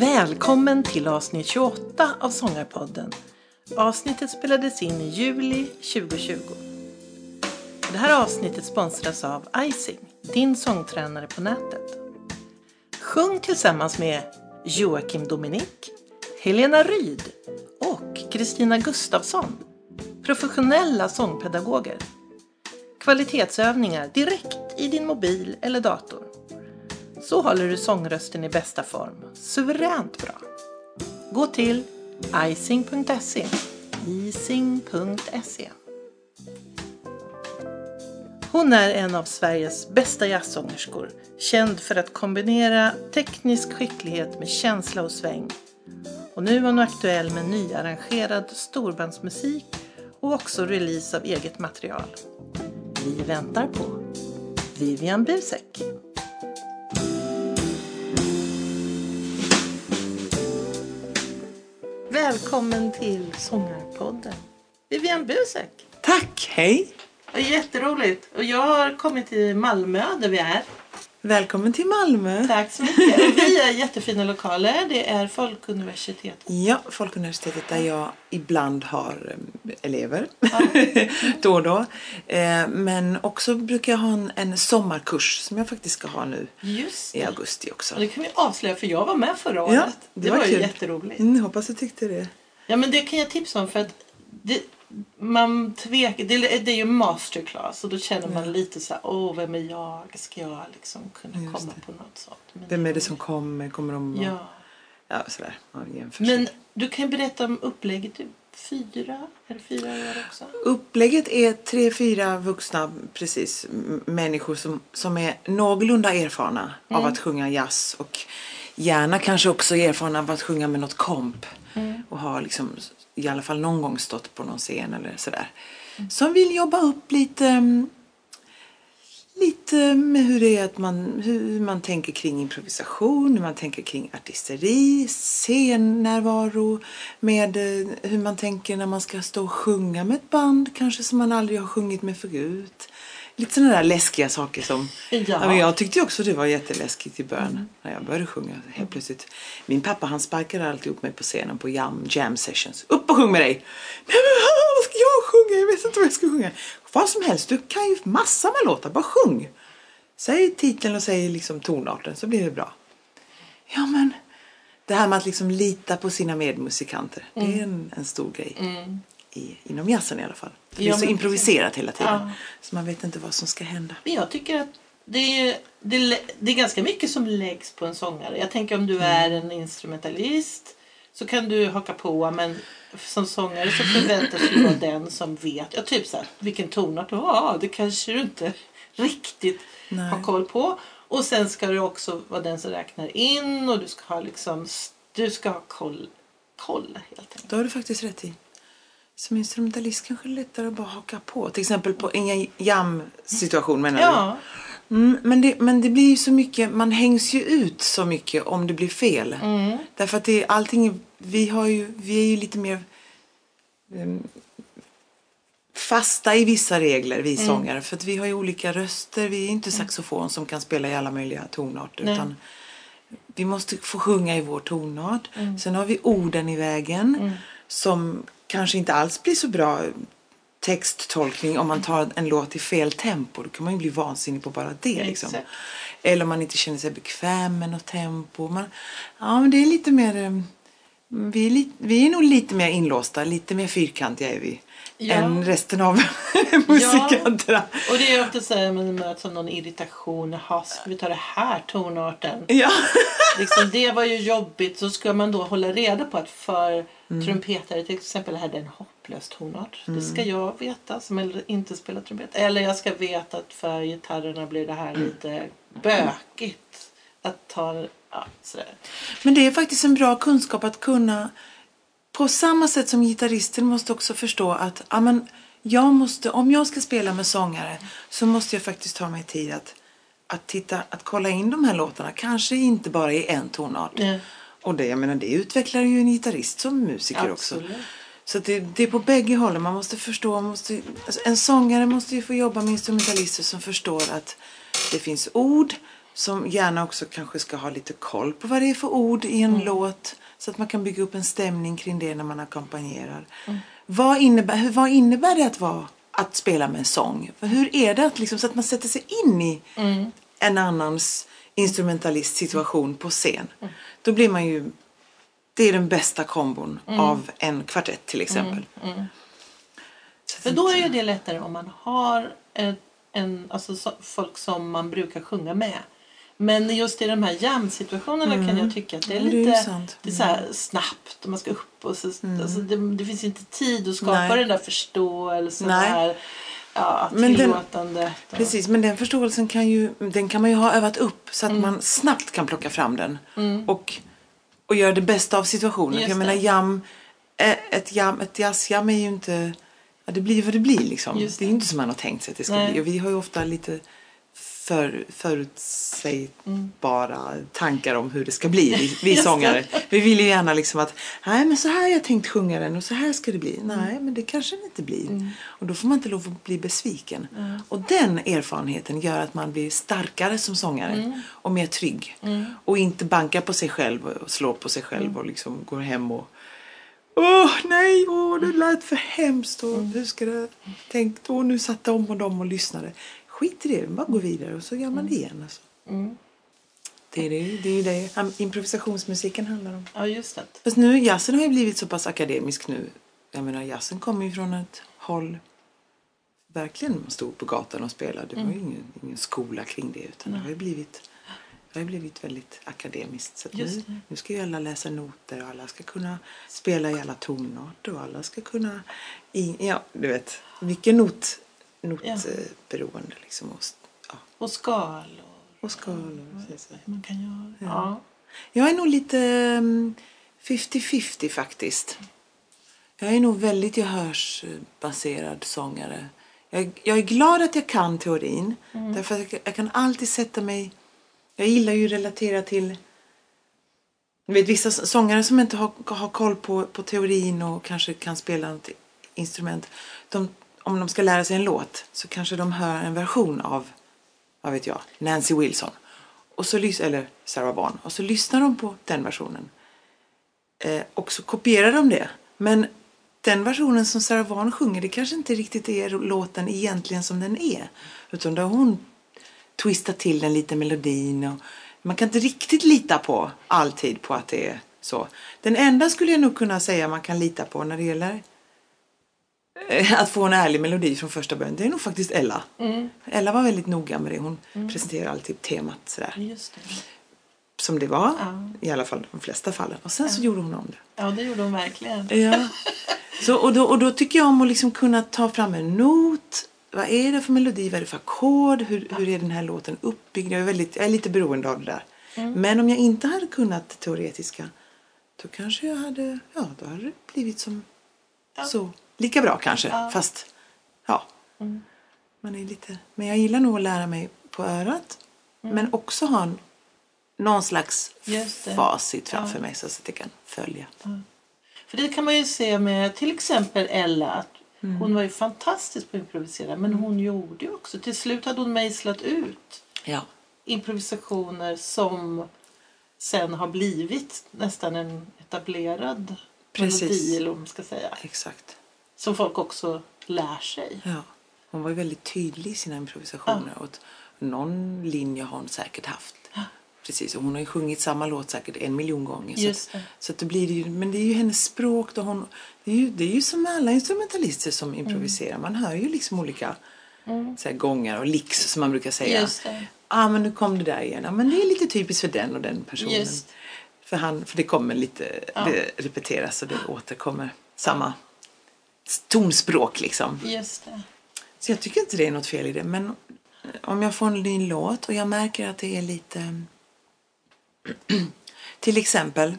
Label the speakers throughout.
Speaker 1: Välkommen till avsnitt 28 av Sångarpodden. Avsnittet spelades in i juli 2020. Det här avsnittet sponsras av Icing, din sångtränare på nätet. Sjung tillsammans med Joakim Dominik, Helena Ryd och Kristina Gustafsson, professionella sångpedagoger. Kvalitetsövningar direkt i din mobil eller dator. Så håller du sångrösten i bästa form. Suveränt bra. Gå till icing.se. Ising.se. Hon är en av Sveriges bästa jazzsångerskor. Känd för att kombinera teknisk skicklighet med känsla och sväng. Och nu är hon aktuell med nyarrangerad storbandsmusik och också release av eget material. Vi väntar på Vivian Busek. Välkommen till Sångarpodden. Vivian Busek.
Speaker 2: Tack, hej!
Speaker 1: Jätteroligt. Och jag har kommit till Malmö där vi är.
Speaker 2: Välkommen till Malmö.
Speaker 1: Tack så mycket. Vi är jättefina lokaler. Det är Folkuniversitetet.
Speaker 2: Ja, Folkuniversitetet där jag ibland har eh, elever. då och då. Eh, Men också brukar jag ha en, sommarkurs som jag faktiskt ska ha nu
Speaker 1: Just
Speaker 2: i
Speaker 1: det.
Speaker 2: augusti också.
Speaker 1: Och det kan vi avslöja för jag var med förra året. det, var, ju
Speaker 2: kul.
Speaker 1: jätteroligt.
Speaker 2: Mm, hoppas du tyckte det.
Speaker 1: Ja men det kan jag tipsa om för att det, man tvekar. Det, det är ju masterclass och då känner man lite så här, åh vem är jag? Ska jag liksom kunna
Speaker 2: Just
Speaker 1: komma
Speaker 2: det.
Speaker 1: på något sånt? Men
Speaker 2: Vem är det som kommer? Kommer de att-
Speaker 1: Ja.
Speaker 2: Ja, sådär. Man jämför sig.
Speaker 1: Men du kan ju berätta om upplägget. Fyra? Är det fyra år också?
Speaker 2: Upplägget är tre, fyra vuxna precis, människor som, som är någorlunda erfarna av att sjunga jazz och gärna kanske också erfarna av att sjunga med något komp och har liksom i alla fall någon gång stått på någon scen eller sådär. Som vill jobba upp lite mm, lite med hur det är att man, hur man tänker kring improvisation, hur man tänker kring artisteri, scennärvaro, med eh, hur man tänker när man ska stå och sjunga med ett band, kanske som man aldrig har sjungit med förut. Lite sådana där läskiga saker som...
Speaker 1: Ja.
Speaker 2: men jag tyckte också det var jätteläskigt i början när jag började sjunga. Helt plötsligt. Min pappa han sparkade alltid upp mig på scenen på jam, jam sessions. Upp och sjung med dig! Men vad ska jag sjunga? Jag vet inte vad jag ska sjunga. Vad som helst, du kan ju massa med låtar, bara sjung. Säg titeln och säg liksom tonarten så blir det bra. Ja men, det här med att liksom lita på sina medmusikanter, det är en, en stor grej. I, inom jazzen i alla fall. För det
Speaker 1: Ja,
Speaker 2: är så improviserat hela tiden.
Speaker 1: Ja.
Speaker 2: Så man vet inte vad som ska hända.
Speaker 1: Men jag tycker att det är, det, det är ganska mycket som läggs på en sångare. Jag tänker om du är en instrumentalist så kan du haka på men som sångare så förväntas du vara den som vet. Ja, typ så här, vilken tonart du har. Det kanske du inte riktigt
Speaker 2: Nej.
Speaker 1: har koll på. Och sen ska du också vara den som räknar in och du ska ha liksom du ska ha koll, koll helt enkelt.
Speaker 2: Då har du faktiskt rätt i. Som instrumentalist kanske det är lättare att bara haka på. Till exempel på en jam-situation menar
Speaker 1: Ja,
Speaker 2: du? Mm, men, det, men det blir ju så mycket, man hängs ju ut så mycket om det blir fel.
Speaker 1: Mm.
Speaker 2: Därför att det, allting, vi, har ju, vi är ju lite mer em, fasta i vissa regler,
Speaker 1: Mm.
Speaker 2: vi sångare. För att vi har ju olika röster. Vi är inte saxofon som kan spela i alla möjliga tonarter.
Speaker 1: Nej.
Speaker 2: Utan vi måste få sjunga i vår tonart.
Speaker 1: Mm.
Speaker 2: Sen har vi orden i vägen som kanske inte alls blir så bra texttolkning om man tar en låt i fel tempo. Då kan man ju bli vansinnig på bara det. Liksom. Eller om man inte känner sig bekväm med något tempo. Man, ja, men det är lite mer... eh, Vi är, li, vi är nog lite mer inlåsta, lite mer fyrkantiga är vi.
Speaker 1: Ja.
Speaker 2: Än resten av musikanterna.
Speaker 1: och det är ofta så här man möts av någon irritation. Jaha, ska vi ta det här tonarten?
Speaker 2: Ja.
Speaker 1: liksom, det var ju jobbigt. Så ska man då hålla reda på att för trumpetare till exempel är det en hopplös tonart. Det ska jag veta som inte spelar trumpet. Eller jag ska veta att för gitarrerna blir det här lite bökigt. Att ta, ja sådär.
Speaker 2: Men det är faktiskt en bra kunskap att kunna på samma sätt som gitarristen måste också förstå att ja, men jag måste, om jag ska spela med sångare så måste jag faktiskt ta mig tid att, att, titta, att kolla in de här låtarna. Kanske inte bara i en tonart.
Speaker 1: Ja.
Speaker 2: Och det, jag menar, det utvecklar ju en gitarrist som musiker också.
Speaker 1: Absolut.
Speaker 2: Så att det, det är på bägge hållen. Man måste förstå. Man måste, alltså en sångare måste ju få jobba med instrumentalister som förstår att det finns ord som gärna också kanske ska ha lite koll på vad det är för ord i en låt. Så att man kan bygga upp en stämning kring det när man ackompanjerar. Vad, innebär, vad innebär det att, vara, att spela med en sång? Hur är det att liksom, så att man sätter sig in i en annans instrumentalist situation på scen? Då blir man ju det är den bästa kombon av en kvartett till exempel. Så
Speaker 1: För då är ju det lättare om man har en, en, alltså så, folk som man brukar sjunga med. Men just i de här jam-situationerna kan jag tycka att det är
Speaker 2: Ja, det är
Speaker 1: lite det är så här snabbt och man ska upp och så, alltså det, det finns inte tid att skapa
Speaker 2: Nej.
Speaker 1: den där förståelsen.
Speaker 2: Nej.
Speaker 1: Det här, ja,
Speaker 2: Men den- Precis, men den förståelsen kan, ju, den kan man ju ha övat upp så att man snabbt kan plocka fram den. Och, och göra det bästa av situationen. För jag menar jam, ett, jam, ett jazzjam är ju inte... Ja, det blir vad det blir liksom. Det är ju inte som man har tänkt sig att det ska
Speaker 1: Nej.
Speaker 2: bli. Och vi har ju ofta lite för, förutsägbara tankar om hur det ska bli, vi, vi sångare. Vi vill ju gärna liksom att, nej men så här har jag tänkt sjunga den och så här ska det bli. Nej, men det kanske det inte blir. Och då får man inte lov att bli besviken. Och den erfarenheten gör att man blir starkare som sångare och mer trygg. Och inte bankar på sig själv och slår på sig själv och liksom går hem och Åh nej, åh det lät för hemskt och hur ska det tänkt, åh nu satt de och de och lyssnade. Skit i det, bara gå vidare och så gör man det igen. Alltså. Det är det, det är det improvisationsmusiken handlar om.
Speaker 1: Ja, just det.
Speaker 2: Fast nu, jazzen har ju blivit så pass akademisk nu. Jag menar jazzen kommer ju från ett håll verkligen man stod på gatan och spelade. Det var ju ingen, ingen skola kring det utan det har ju blivit det har blivit väldigt akademiskt. Så nu, nu ska ju alla läsa noter och alla ska kunna spela i alla tonarter och alla ska kunna i, ja, du vet, mycket not, notberoende liksom. Och, ja,
Speaker 1: Och skalor.
Speaker 2: och skalor.
Speaker 1: Hur man kan göra. Ja.
Speaker 2: Jag är nog lite mm, 50-50 faktiskt. Jag är nog väldigt gehörsbaserad sångare. Jag, jag är glad att jag kan teorin. Därför att jag, jag kan alltid sätta mig... Jag gillar ju att relatera till... Du vet, vissa sångare som inte har, har koll på, på teorin och kanske kan spela något instrument. De, om de ska lära sig en låt så kanske de hör en version av, vad vet jag, Nancy Wilson. Och så eller Sarah Vaughan. Och så lyssnar de på den versionen. Eh, och så kopierar de det. Men den versionen som Sarah Vaughan sjunger, det kanske inte riktigt är låten egentligen som den är. Utan då har hon twistat till den lite melodin. Och man kan inte riktigt lita på alltid på att det är så. Den enda skulle jag nog kunna säga man kan lita på när det gäller att få en ärlig melodi från första början, det är nog faktiskt Ella. Ella var väldigt noga med det. Hon presenterar alltid temat sådär.
Speaker 1: Just det.
Speaker 2: Som det var,
Speaker 1: Ja.
Speaker 2: i alla fall de flesta fallen. Och sen så gjorde hon om det.
Speaker 1: Ja, det gjorde hon verkligen.
Speaker 2: Ja. Så, och, då, och då tycker jag om att liksom kunna ta fram en not. Vad är det för melodi? Vad är det för ackord? Hur, hur är den här låten uppbyggd? Jag är, väldigt, jag är lite beroende av det där. Men om jag inte hade kunnat teoretiska då kanske jag hade, ja då hade det blivit som
Speaker 1: Ja.
Speaker 2: så. Lika bra kanske,
Speaker 1: Ja.
Speaker 2: fast ja. Man är lite, men jag gillar nog att lära mig på örat. Men också ha en, någon slags facit framför mig så att jag kan följa.
Speaker 1: För det kan man ju se med till exempel Ella. Att
Speaker 2: Mm.
Speaker 1: Hon var ju fantastisk på att improvisera. Men hon gjorde ju också. Till slut hade hon mejslat ut
Speaker 2: Ja.
Speaker 1: improvisationer som sen har blivit nästan en etablerad
Speaker 2: Precis.
Speaker 1: melodi. Eller vad man ska säga.
Speaker 2: Exakt.
Speaker 1: Som folk också lär sig.
Speaker 2: Ja. Hon var ju väldigt tydlig i sina improvisationer. Och att någon linje har hon säkert haft. Precis, och hon har ju sjungit samma låt säkert en miljon gånger. Så,
Speaker 1: Just
Speaker 2: att,
Speaker 1: det.
Speaker 2: så att det blir ju, men det är ju hennes språk. Då hon, det, är ju, det är ju som alla instrumentalister som improviserar. Man hör ju liksom olika så här, gånger och licks som man brukar säga.
Speaker 1: Just det.
Speaker 2: ah, men nu kom det där igen. Ja, men det är lite typiskt för den och den personen.
Speaker 1: Just.
Speaker 2: För, han, för det kommer lite,
Speaker 1: Ja.
Speaker 2: det repeteras och det återkommer samma tonspråk liksom.
Speaker 1: Just det.
Speaker 2: Så jag tycker inte det är något fel i det. Men om jag får en ny låt och jag märker att det är lite... Till exempel,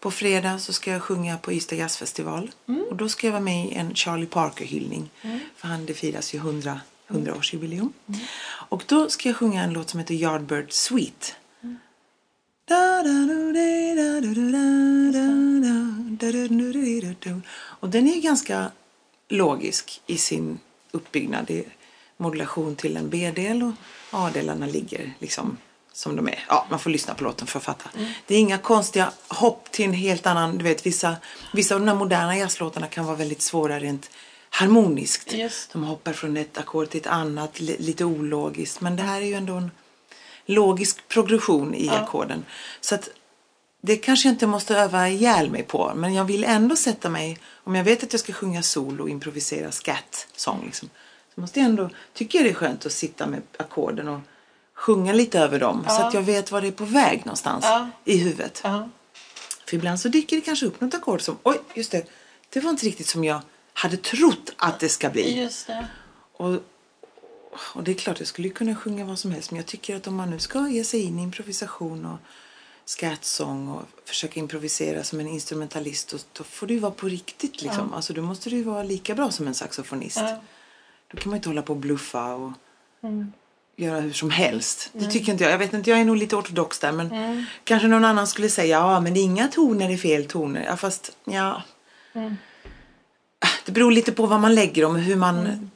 Speaker 2: på fredag så ska jag sjunga på Ystad jazzfestival. Och då ska jag vara med i en Charlie Parker-hyllning. För han, det firas ju 100, 100-årsjubileum. Och då ska jag sjunga en låt som heter Yardbird Suite. Och den är ganska logisk i sin uppbyggnad. Det är modulation till en B-del och A-delarna ligger liksom som de är. Ja, man får lyssna på låten för att fatta. Mm. Det är inga konstiga hopp till en helt annan, du vet vissa, vissa av de här moderna jazzlåtarna kan vara väldigt svåra rent harmoniskt.
Speaker 1: Just.
Speaker 2: De hoppar från ett ackord till ett annat, lite ologiskt. Men det här är ju ändå en logisk progression i ackorden. Så att det kanske jag inte måste öva ihjäl mig på. Men jag vill ändå sätta mig, om jag vet att jag ska sjunga solo och improvisera scat-sång liksom. Så måste jag ändå, tycker jag det är skönt att sitta med ackorden och sjunga lite över dem. Så att jag vet var det är på väg någonstans
Speaker 1: Ja.
Speaker 2: i huvudet.
Speaker 1: Ja.
Speaker 2: För ibland så dyker det kanske upp något ackord som, oj just det, det var inte riktigt som jag hade trott att det ska bli.
Speaker 1: Just det.
Speaker 2: Och, och det är klart, jag skulle ju kunna sjunga vad som helst. Men jag tycker att om man nu ska ge sig in i improvisation och scattsång och försöka improvisera som en instrumentalist. Då, då får du ju vara på riktigt liksom. Alltså då måste du ju vara lika bra som en saxofonist.
Speaker 1: Ja.
Speaker 2: Då kan man inte hålla på och bluffa och göra hur som helst. Det tycker inte jag. Jag vet inte, jag är nog lite ortodox där. Men kanske någon annan skulle säga, ja men inga toner är fel toner. Ja fast, ja. Det beror lite på vad man lägger dem och hur man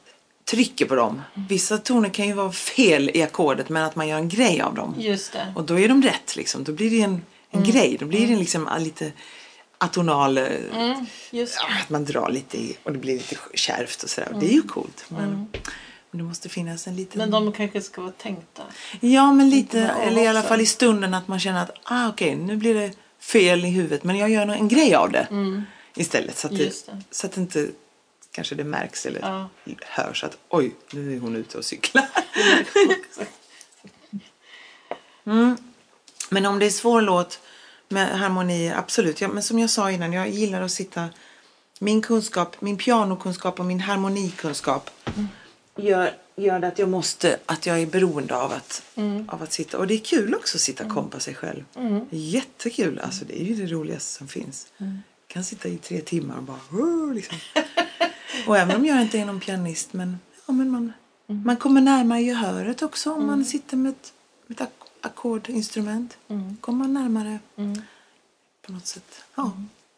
Speaker 2: trycker på dem. Vissa toner kan ju vara fel i ackordet men att man gör en grej av dem.
Speaker 1: Just det.
Speaker 2: Och då är de rätt liksom. Då blir det en, en grej. Då blir det liksom ah, lite atonal. eh,
Speaker 1: Mm,
Speaker 2: ja, att man drar lite i och det blir lite kärvt och sådär. Och Det är ju coolt. Men, men det måste finnas en liten...
Speaker 1: Men de kanske ska vara tänkta.
Speaker 2: Ja, men lite, eller i alla fall i stunden att man känner att ah, okej, nu blir det fel i huvudet men jag gör en grej av det istället. Så att, det,
Speaker 1: det.
Speaker 2: så att det inte kanske det märks eller
Speaker 1: Ja.
Speaker 2: hörs att oj, nu är hon ute och cyklar. Men om det är svår låt med harmonier, absolut. Ja, men som jag sa innan, jag gillar att sitta... Min kunskap, min pianokunskap och min harmonikunskap gör, gör det att jag måste, att jag är beroende av att, av att sitta. Och det är kul också att sitta och kompa sig själv. Är jättekul. Alltså det är ju det roligaste som finns. Jag kan sitta i tre timmar och bara... Liksom. och även om jag inte är någon pianist, men, ja, men man, man kommer närmare gehöret också om man sitter med ett, med ett ackordinstrument. kommer man närmare på något sätt. Ja,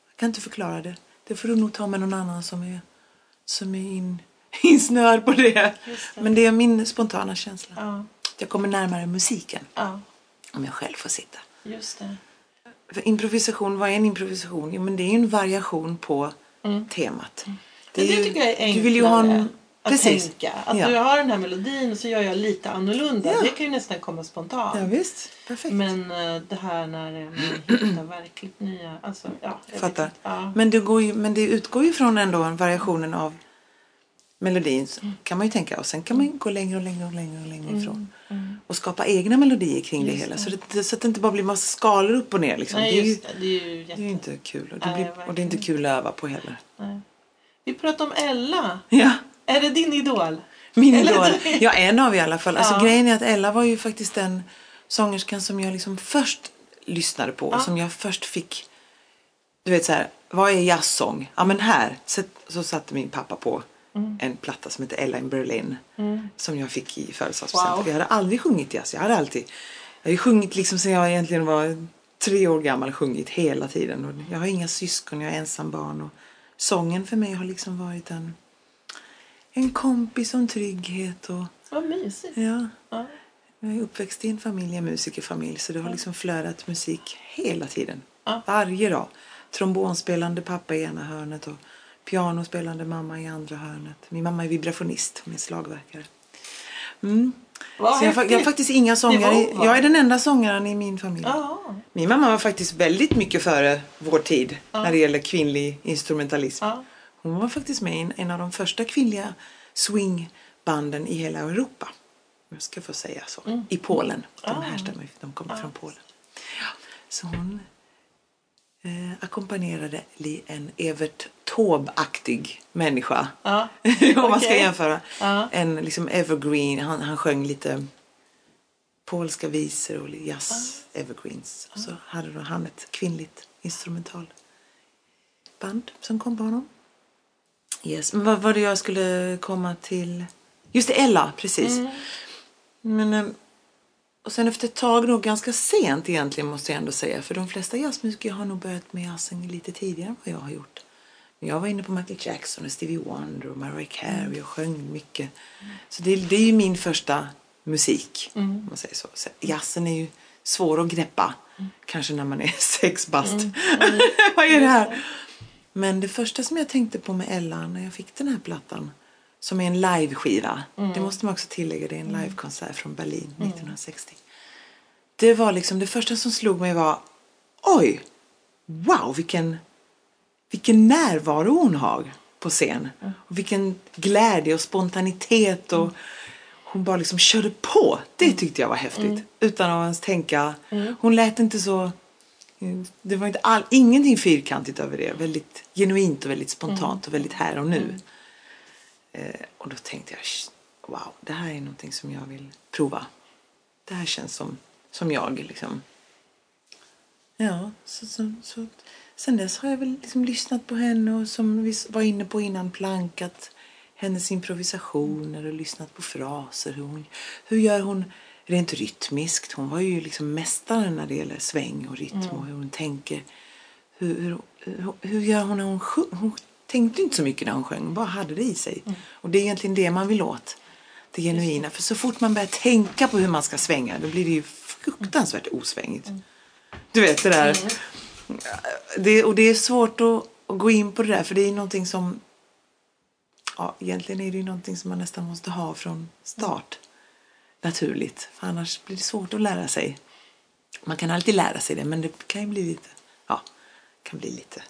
Speaker 2: jag kan inte förklara det. Det får du nog ta med någon annan som är, som är in, insnöad på det. Men det är min spontana känsla.
Speaker 1: Ja,
Speaker 2: Jag kommer närmare musiken
Speaker 1: ja,
Speaker 2: om jag själv får sitta.
Speaker 1: just det.
Speaker 2: För improvisation, vad är en improvisation? Jo, men det är ju en variation på temat.
Speaker 1: Det
Speaker 2: är ju-
Speaker 1: tycker jag är enklare
Speaker 2: Du vill ju ha en...
Speaker 1: att
Speaker 2: Precis.
Speaker 1: tänka. Att
Speaker 2: ja.
Speaker 1: du har den här melodin och så gör jag lite annorlunda.
Speaker 2: Ja.
Speaker 1: Det kan ju nästan komma spontant.
Speaker 2: ja, visst. Perfekt.
Speaker 1: Men eh, det här när man hittar verkligt nya... Alltså, ja, jag
Speaker 2: Fattar.
Speaker 1: Ja.
Speaker 2: Men, det går ju, men det utgår ju från ändå variationen av melodin
Speaker 1: Mm.
Speaker 2: kan man ju tänka. Och sen kan man ju gå längre och längre och längre och längre ifrån. Och skapa egna melodier kring det
Speaker 1: Mm, Just
Speaker 2: hela.
Speaker 1: det.
Speaker 2: Så, det, så att det inte bara blir massa skalor upp och ner. Liksom.
Speaker 1: Nej,
Speaker 2: det, är ju,
Speaker 1: det. Det är ju
Speaker 2: det
Speaker 1: jätte...
Speaker 2: är ju inte kul. Och det,
Speaker 1: Nej,
Speaker 2: blir, och det är inte kul att öva på heller.
Speaker 1: Nej. Vi pratar om Ella.
Speaker 2: Ja,
Speaker 1: Är det din idol?
Speaker 2: min
Speaker 1: Eller-
Speaker 2: idol. Ja, en av i alla fall. Alltså,
Speaker 1: Ja.
Speaker 2: Grejen är att Ella var ju faktiskt den sångerskan som jag liksom först lyssnade på.
Speaker 1: Ja.
Speaker 2: Som jag först fick... Du vet så här, vad är jazzsång? Ja men här så, så satte min pappa på
Speaker 1: Mm.
Speaker 2: en platta som heter Ella in Berlin. Som jag fick i födelsedagspresent.
Speaker 1: Wow.
Speaker 2: Jag hade aldrig sjungit jazz. Jag hade alltid... Jag har ju sjungit liksom sen jag egentligen var tre år gammal. Sjungit hela tiden. Och jag har inga syskon, jag är ensam barn. Och sången för mig har liksom varit en, en kompis och en trygghet. Och,
Speaker 1: Vad mysigt.
Speaker 2: ja,
Speaker 1: Ja.
Speaker 2: jag är uppväxt i en familj, en musikerfamilj. Så det har liksom flödat musik hela tiden.
Speaker 1: Ja.
Speaker 2: Varje dag. Trombonspelande pappa i ena hörnet och pianospelande mamma i andra hörnet. Min mamma är vibrafonist, hon är slagverkare. Mm. Så jag, jag har faktiskt inga sångare. Jag är den enda sångaren i min familj.
Speaker 1: Ja.
Speaker 2: Min mamma var faktiskt väldigt mycket före vår tid när det gäller kvinnlig instrumentalism.
Speaker 1: Ja.
Speaker 2: Hon var faktiskt med i en, av de första kvinnliga swingbanden i hela Europa. Jag ska få säga så.
Speaker 1: Mm.
Speaker 2: I Polen. De
Speaker 1: Ah.
Speaker 2: härstammar de kommer från Polen. Så hon eh, ackompanjerade en Evert Taube-aktig människa.
Speaker 1: Ja.
Speaker 2: Om man ska jämföra.
Speaker 1: Ja.
Speaker 2: En liksom evergreen. Han, han sjöng lite polska visor och jazz evergreens. Och så hade då han ett kvinnligt instrumentalband som kom på honom. Yes. Men vad var det jag skulle komma till? Just det, Ella, precis. Men, eh, och sen efter ett tag, nog ganska sent egentligen måste jag ändå säga. För de flesta jazzmusiker har nog börjat med jazzen lite tidigare än vad jag har gjort. Jag var inne på Michael Jackson och Stevie Wonder och Mariah Carey och sjöng mycket. Så det, det är ju min första musik. Om man säger så. så. Jazzen är ju svår att greppa. Kanske när man är sex bast. Vad är det här? Men det första som jag tänkte på med Ella när jag fick den här plattan som är en liveskiva. Det måste man också tillägga. Det är en livekonsert från Berlin 1960. Det var liksom det första som slog mig var oj, wow vilken, vilken närvaro hon har på scen. Och vilken glädje och spontanitet och hon bara liksom körde på. Det tyckte jag var häftigt. Utan att ens tänka. Hon lät inte så det var inte all, ingenting fyrkantigt över det. Väldigt genuint och väldigt spontant och väldigt här och nu. Eh, och då tänkte jag, "Sh, wow, det här är någonting som jag vill prova. Det här känns som, som jag liksom. Ja, så, så, så. Sen dess har jag väl liksom lyssnat på henne och som vi var inne på innan plankat hennes improvisationer och lyssnat på fraser. Hur, hon, hur gör hon rent rytmiskt? Hon var ju liksom mästaren när det gäller sväng och rytm och hur hon tänker. Hur, hur, hur, hur gör hon när hon sjöng? Tänkte inte så mycket när hon sjöng, bara hade det i sig. Och det är egentligen det man vill åt. Det genuina. För så fort man börjar tänka på hur man ska svänga då blir det ju fruktansvärt osvängigt. Du vet det där. Det, och det är svårt att, att gå in på det där för det är någonting som ja, egentligen är det ju någonting som man nästan måste ha från start. Naturligt. För annars blir det svårt att lära sig. Man kan alltid lära sig det men det kan ju bli lite, ja, kan bli lite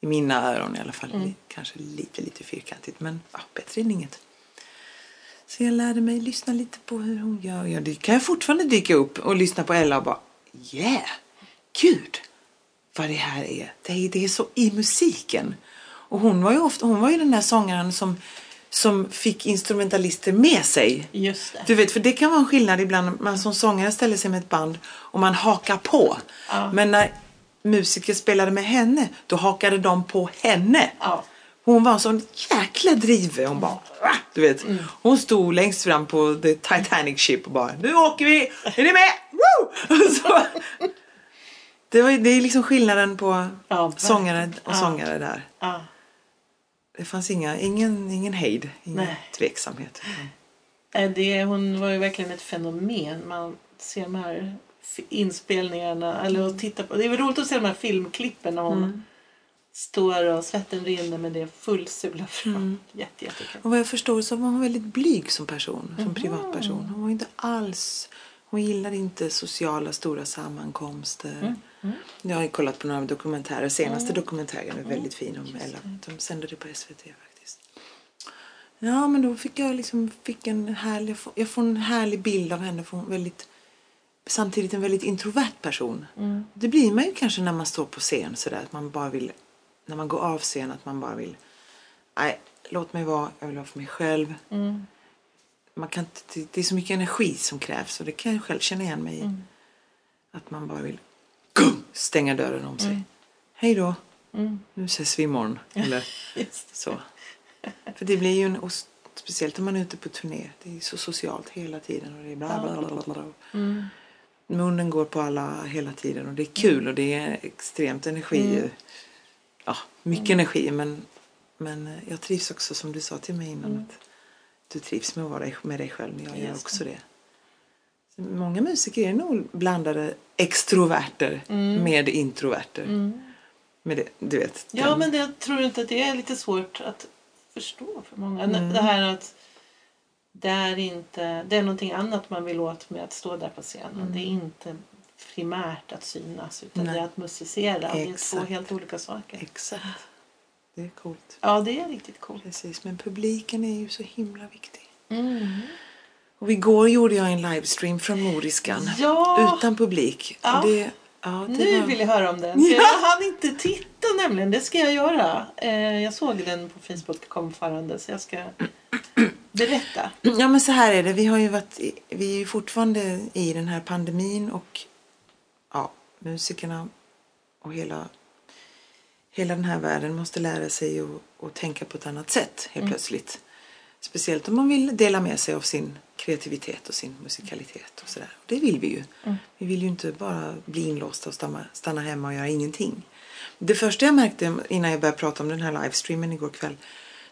Speaker 2: i mina öron i alla fall, li- kanske lite, lite fyrkantigt men ja, bättre än inget. Så jag lärde mig lyssna lite på hur hon gör. Ja, det kan jag fortfarande dyka upp och lyssna på Ella och bara yeah, gud vad det här är. Det är, det är så i musiken. Och hon var ju ofta, hon var ju den där sångaren som, som fick instrumentalister med sig.
Speaker 1: Just det.
Speaker 2: Du vet, för det kan vara en skillnad ibland. Man som sångare ställer sig med ett band och man hakar på.
Speaker 1: Ja.
Speaker 2: Men när musiker spelade med henne, då hakade de på henne.
Speaker 1: Ja.
Speaker 2: Hon var en sån jäkla drive. Hon bara, du vet.
Speaker 1: Mm.
Speaker 2: Hon stod längst fram på the Titanic ship och bara, nu åker vi, är ni med? Woo! Så, det, var, det är liksom skillnaden på
Speaker 1: Ja,
Speaker 2: sångare och
Speaker 1: Ja.
Speaker 2: sångare där.
Speaker 1: Ja.
Speaker 2: Det fanns inga, ingen, ingen hejd, ingen
Speaker 1: Nej.
Speaker 2: tveksamhet.
Speaker 1: Det, hon var ju verkligen ett fenomen. Man ser de här inspelningarna. Eller att titta på. Det är väl roligt att se de här filmklippen när hon
Speaker 2: Mm.
Speaker 1: står och svetten rinner men det är fullsulat fram.
Speaker 2: Mm.
Speaker 1: Jätte, jättekul.
Speaker 2: Och vad jag förstår så var hon väldigt blyg som person, som privatperson. Hon var inte alls, hon gillade inte sociala stora sammankomster.
Speaker 1: Mm.
Speaker 2: Jag har ju kollat på några dokumentärer, senaste dokumentären är väldigt fin om Ella. De sände det på SVT faktiskt. Ja men då fick jag liksom, fick en härlig, jag får en härlig bild av henne för hon väldigt Samtidigt en väldigt introvert person.
Speaker 1: Mm.
Speaker 2: Det blir man ju kanske när man står på scen sådär att man bara vill När man går av scen att man bara vill Nej, låt mig vara, jag vill vara för mig själv.
Speaker 1: Mm.
Speaker 2: Man kan, det- det är så mycket energi som krävs och det kan jag själv känna igen mig i.
Speaker 1: Mm.
Speaker 2: Att man bara vill gum, stänga dörren om sig. Hej då,
Speaker 1: Mm.
Speaker 2: nu ses vi imorgon. Eller så. För det blir ju en, och speciellt om man är ute på turné. Det är så socialt hela tiden och det är bla bla bla bla. bla.
Speaker 1: Mm.
Speaker 2: Munnen går på alla hela tiden och det är kul och det är extremt energi.
Speaker 1: Mm.
Speaker 2: Ja, mycket energi men, men jag trivs också som du sa till mig innan. Att du trivs med att vara med dig själv men jag gör också det. Så många musiker är nog blandade extroverter med introverter.
Speaker 1: Mm.
Speaker 2: Med det, du vet.
Speaker 1: Ja, men det, jag tror inte att det är lite svårt att förstå för många.
Speaker 2: Mm.
Speaker 1: Det här att det är inte, det är någonting annat man vill åt med att stå där på scenen. Det är inte primärt att synas utan
Speaker 2: Nej.
Speaker 1: det är att musicera. Och Det är två
Speaker 2: Exakt.
Speaker 1: helt olika saker.
Speaker 2: Exakt. Det är coolt.
Speaker 1: Ja, det är riktigt coolt.
Speaker 2: Precis, men publiken är ju så himla viktig.
Speaker 1: Mm.
Speaker 2: Och igår gjorde jag en livestream från Moriskan.
Speaker 1: Ja.
Speaker 2: Utan publik.
Speaker 1: Ja.
Speaker 2: Det, ja, det
Speaker 1: Nu
Speaker 2: var...
Speaker 1: vill jag höra om den. Jag hann inte titta nämligen. Det ska jag göra. Eh, jag såg den på Facebook kom farande så jag ska berätta.
Speaker 2: Ja men så här är det. Vi har ju varit, i- vi är ju fortfarande i den här pandemin och ja, musikerna och hela, hela den här världen måste lära sig att, tänka på ett annat sätt helt plötsligt. Speciellt om man vill dela med sig av sin kreativitet och sin musikalitet och sådär. Det vill vi ju. Vi vill ju inte bara bli inlåsta och stanna, stanna hemma och göra ingenting. Det första jag märkte innan jag började prata om den här livestreamen igår kväll.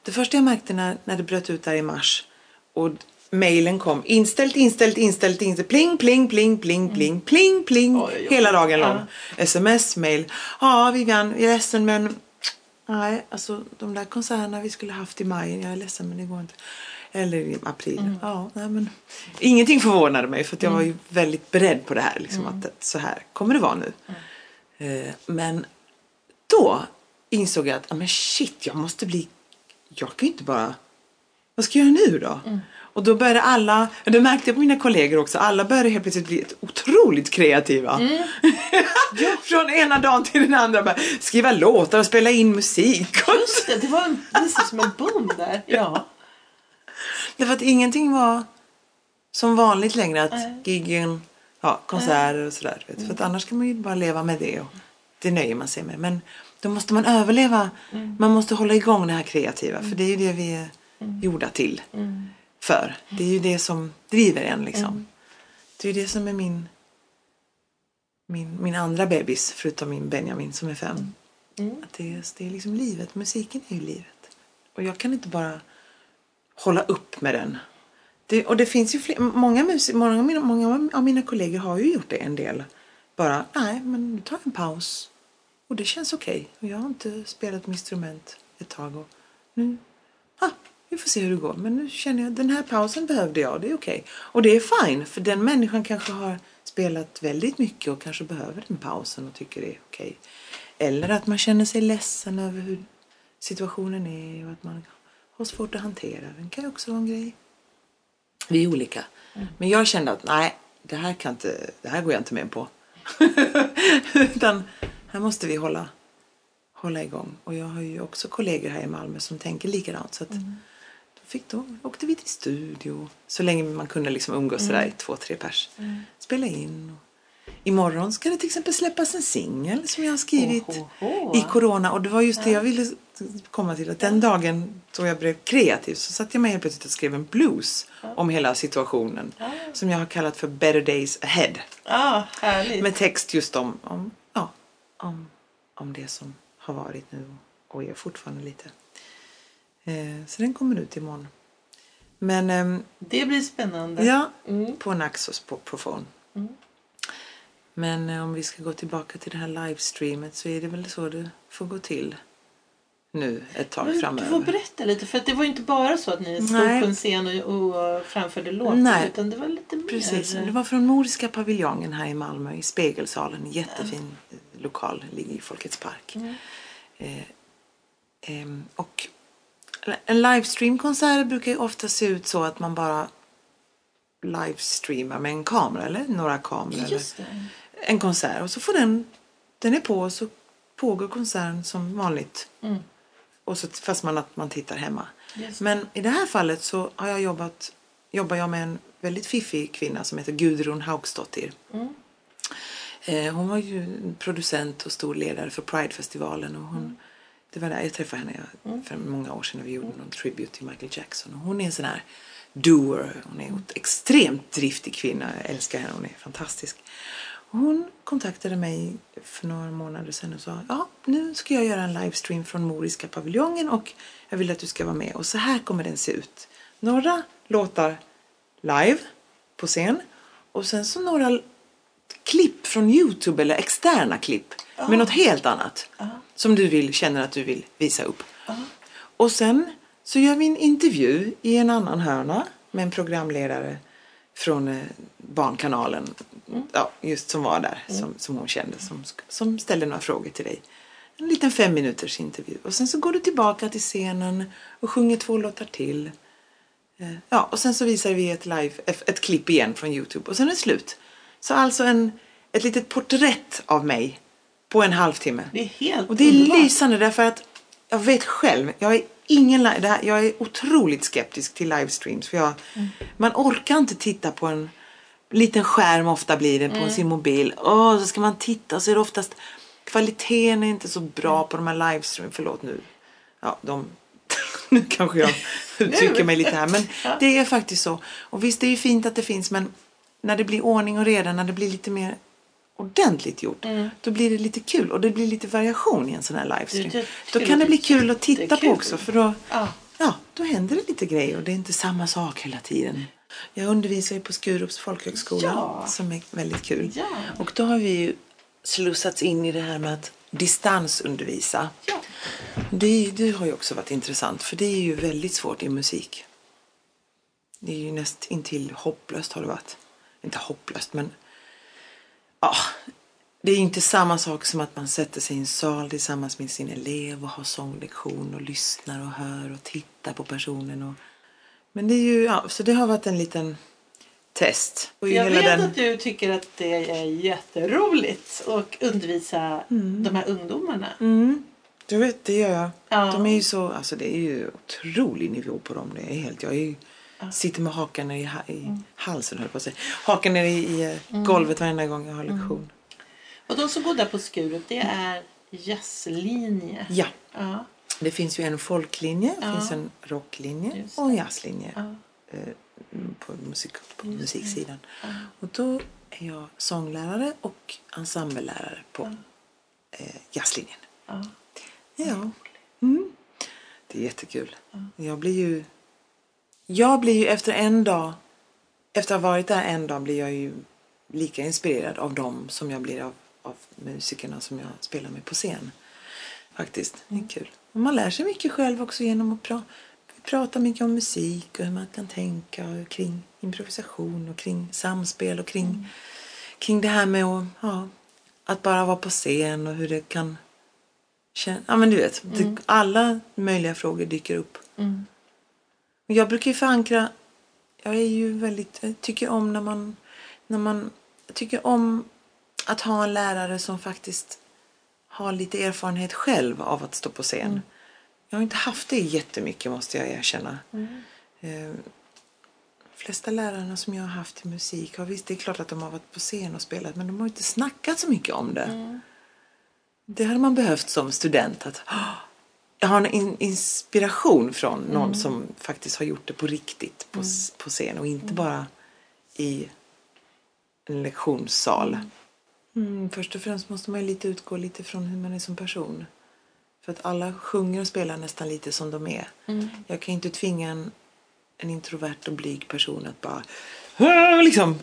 Speaker 2: Det första jag märkte när, när det bröt ut där i mars och mejlen kom. Inställt, inställt, inställt, inställt. Pling, pling, pling, pling, pling, pling, pling.
Speaker 1: Oj, oj.
Speaker 2: Hela dagen lång.
Speaker 1: Ja.
Speaker 2: Sms, mail. Ja, Vivian, jag är ledsen men nej, alltså de där konserterna vi skulle haft i maj. Jag är ledsen men det går inte. Eller i april. Ja, nej, men ingenting förvånade mig för att jag var ju väldigt beredd på det här. Liksom, att så här kommer det vara nu. Eh, men då insåg jag att men shit, jag måste bli... Jag kan ju inte bara... Vad ska jag göra nu då? Och då började alla, det märkte jag på mina kollegor också, alla började helt plötsligt bli otroligt kreativa. Från ena dagen till den andra. Bara, skriva låtar och spela in musik.
Speaker 1: Just det, det var en, precis som en boom där. Ja.
Speaker 2: Därför att ingenting var som vanligt längre. Att
Speaker 1: Nej.
Speaker 2: giggen, ja, konserter och sådär. vet. För att annars kan man ju bara leva med det. Och det nöjer man sig med. Men då måste man överleva. Man måste hålla igång det här kreativa. För det är ju det vi är gjorda till. För. Det är ju det som driver en liksom. Det är ju det som är min, min, min andra bebis. Förutom min Benjamin som är fem. Att det, är, det är liksom livet. Musiken är ju livet. Och jag kan inte bara hålla upp med den. Det, och det finns ju fler, många, musik, många, många av mina kollegor har ju gjort det en del. Bara, nej men nu tar jag en paus. Och det känns okej. Och jag har inte spelat med instrument ett tag. Och nu, ah, vi får se hur det går. Men nu känner jag, den här pausen behövde jag. Det är okej. Och det är fine. För den människan kanske har spelat väldigt mycket och kanske behöver den pausen och tycker det är okej. Eller att man känner sig ledsen över hur situationen är och att man har svårt att hantera den. kan ju också vara en grej. Vi är olika. Men jag kände att nej, det här, kan inte, det här går jag inte med på. Utan här måste vi hålla, hålla igång. Och jag har ju också kollegor här i Malmö som tänker likadant. Så att då, fick, då åkte vi till studio. Så länge man kunde liksom umgås sådär i två, tre pers. Spela in. Imorgon ska det till exempel släppas en singel som jag har skrivit
Speaker 1: Ohoho.
Speaker 2: i corona. Och det var just det jag ville komma till. Att den dagen då jag blev kreativ så satte jag mig helt plötsligt och skrev en blues om hela situationen. Som jag har kallat för Better Days Ahead.
Speaker 1: Ah.
Speaker 2: Med text just om, om, om, om det som har varit nu och är fortfarande lite. Eh, så den kommer ut imorgon. Men ehm,
Speaker 1: Det blir spännande.
Speaker 2: ja,
Speaker 1: Mm.
Speaker 2: på Naxos på Profon. Men eh, om vi ska gå tillbaka till det här livestreamet så är det väl så det får gå till nu ett tag
Speaker 1: Men Du
Speaker 2: framöver.
Speaker 1: får berätta lite, för det var ju inte bara så att ni stod
Speaker 2: Nej.
Speaker 1: på en scen och, och framförde låtar, utan det var lite mer.
Speaker 2: Precis, det var från Nordiska paviljongen här i Malmö i Spegelsalen. En jättefin eh, lokal, ligger i Folkets park. Eh, ehm, och en livestreamkonsert brukar ju ofta se ut så att man bara livestreamar med en kamera eller några kameror. Eller en konsert och så får den, den är på och så pågår konserten som vanligt.
Speaker 1: Mm.
Speaker 2: Och så, fast man, att man tittar hemma.
Speaker 1: Just
Speaker 2: Men i det här fallet så har jag jobbat, jobbar jag med en väldigt fiffig kvinna som heter Gudrun Haugsdottir.
Speaker 1: Mm.
Speaker 2: Eh, hon var ju en producent och stor ledare för Pridefestivalen. Och hon, Det var där jag träffade henne jag- för många år sedan när vi gjorde någon tribute till Michael Jackson. Och hon är en sån här doer. Hon är en extremt driftig kvinna. Jag älskar henne. Hon är fantastisk. Hon kontaktade mig för några månader sedan och sa ja, nu ska jag göra en livestream från Moriska paviljongen och jag vill att du ska vara med. Och så här kommer den se ut. Några låtar live på scen och sen så några klipp från Youtube eller externa klipp med något helt annat som du vill, känner att du vill visa upp. Och sen så gör vi en intervju i en annan hörna med en programledare från eh, Barnkanalen. Ja, just som var där, som, som hon kände, som, som ställde några frågor till dig. En liten fem minuters intervju. Och sen så går du tillbaka till scenen och sjunger två låtar till. Eh, Ja, och sen så visar vi ett, live, ett, ett klipp igen från Youtube och sen är det slut. Så alltså en, ett litet porträtt av mig på en halvtimme.
Speaker 1: Det är helt
Speaker 2: Och det är
Speaker 1: underbart.
Speaker 2: lysande därför att jag vet själv, jag är ingen det här, jag är otroligt skeptisk till livestreams. För jag, Man orkar inte titta på en liten skärm, ofta blir det, på sin mobil. Åh, så ska man titta så är det oftast kvaliteten är inte så bra på de här livestreams. Förlåt nu. Ja, de, nu kanske jag uttrycker mig lite här. Men det är faktiskt så. Och visst, det är ju fint att det finns men när det blir ordning och reda, när det blir lite mer ordentligt gjort. Då blir det lite kul och det blir lite variation i en sån här livestream.
Speaker 1: Det- det
Speaker 2: Då kan det
Speaker 1: bli
Speaker 2: bli kul att titta på också för då,
Speaker 1: Ja.
Speaker 2: ja, då händer det lite grejer och det är inte samma sak hela tiden. Jag undervisar ju på Skurups folkhögskola
Speaker 1: Ja.
Speaker 2: som är väldigt kul.
Speaker 1: Ja.
Speaker 2: Och då har vi ju slussats in i det här med att distansundervisa.
Speaker 1: Ja.
Speaker 2: Det, det har ju också varit intressant för det är ju väldigt svårt i musik. Det är ju näst intill hopplöst har det varit. Inte hopplöst men ja, det är inte samma sak som att man sätter sig i en sal tillsammans med sin elev och har sånglektion och lyssnar och hör och tittar på personen. Och... Men det är ju, ja, så det har varit en liten test. Och
Speaker 1: Jag vet
Speaker 2: den-
Speaker 1: att du tycker att det är jätteroligt att undervisa de här ungdomarna.
Speaker 2: Mm, du vet, det gör jag.
Speaker 1: Ja.
Speaker 2: De är ju så, alltså det är ju otrolig nivå på dem. Det är helt, jag är sitter med hakan i, i halsen höll på att säga. Hakan ner i, i eh, golvet varenda gång jag har lektion.
Speaker 1: Och de som går där på Skurup det är jazzlinje.
Speaker 2: Ja,
Speaker 1: Ja.
Speaker 2: det finns ju en folklinje,
Speaker 1: Ja.
Speaker 2: finns en rocklinje och en jazzlinje.
Speaker 1: Ja.
Speaker 2: eh, på, musik, på musiksidan. Och då är jag sånglärare och ensemblelärare på eh, jazzlinjen.
Speaker 1: Ja.
Speaker 2: Ja. Mm. Det är jättekul. Jag blir ju... Jag blir ju efter en dag, efter att ha varit där en dag, blir jag ju lika inspirerad av dem som jag blir av, av musikerna som jag spelar med på scen. Faktiskt. Det är kul. Och man lär sig mycket själv också genom att pra, prata mycket om musik och hur man kan tänka och kring improvisation och kring samspel och kring, kring det här med att, ja, att bara vara på scen och hur det kan känna. Ja men du vet, det, alla möjliga frågor dyker upp.
Speaker 1: Mm.
Speaker 2: Och Jag brukar ju förankra, jag är ju väldigt, jag tycker om när man, när man, jag tycker om att ha en lärare som faktiskt har lite erfarenhet själv av att stå på scen. Jag har inte haft det jättemycket måste jag erkänna. Eh, de flesta lärarna som jag har haft i musik har visst, det är klart att de har varit på scen och spelat men de har inte snackat så mycket om det. Det hade man behövt som student. att "Ah, Jag har en in- inspiration från någon som faktiskt har gjort det på riktigt på, s- på scen och inte bara i en lektionssal. Mm, först och främst måste man ju lite utgå lite från hur man är som person. För att alla sjunger och spelar nästan lite som de är. Jag kan inte tvinga en, en introvert och blyg person att bara liksom.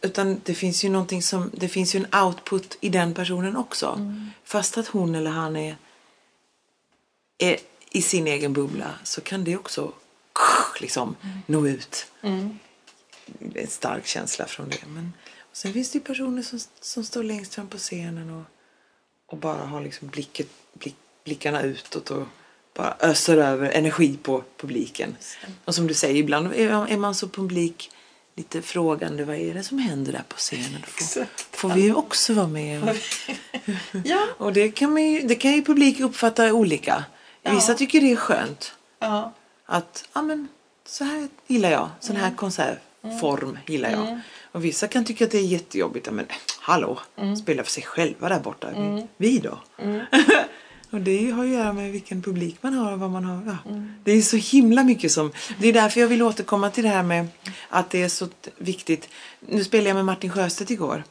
Speaker 2: Utan det finns ju någonting som, det finns ju en output i den personen också. Fast att hon eller han är, är i sin egen bubbla så kan det också liksom nå ut. Är en stark känsla från det. Men, och sen finns det ju personer som, som står längst fram på scenen och, och bara har liksom blicket, blick, blickarna utåt och bara öser över energi på publiken. Och som du säger, ibland är, man så publik lite frågande, vad är det som händer där på scenen? Får, får vi ju också vara med?
Speaker 1: Ja.
Speaker 2: och det kan, man ju, det kan ju publik uppfatta olika. Vissa
Speaker 1: Ja.
Speaker 2: tycker det är skönt
Speaker 1: Ja.
Speaker 2: att ja, men, så här gillar jag. Sån här konsertform gillar jag. Och vissa kan tycka att det är jättejobbigt. Men hallå, spela för sig själva där borta. Vi då? och det har ju att göra med vilken publik man har och vad man har. Ja. Det är så himla mycket som... Det är därför jag vill återkomma till det här med att det är så viktigt. Nu spelade jag med Martin Sjöstedt igår.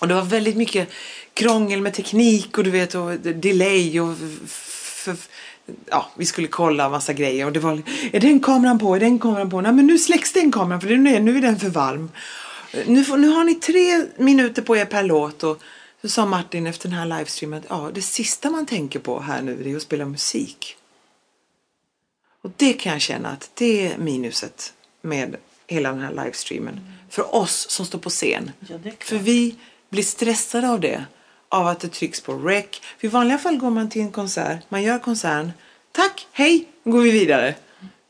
Speaker 2: Och det var väldigt mycket krångel med teknik och du vet och delay och f- f- ja, vi skulle kolla massa grejer och det var är den kameran på, är den kameran på? Nej men nu släcks den kameran för nu är, nu är den för varm. Nu, får, nu har ni tre minuter på er per låt och så sa Martin efter den här livestreamen att ja, det sista man tänker på här nu är att spela musik. Och det kan jag känna att det är minuset med hela den här livestreamen. För oss som står på scen.
Speaker 1: Ja.
Speaker 2: För vi blir stressade av det. Av att det trycks på rec. För i vanliga fall går man till en konsert. Man gör konserten. Tack, hej, nu går vi vidare.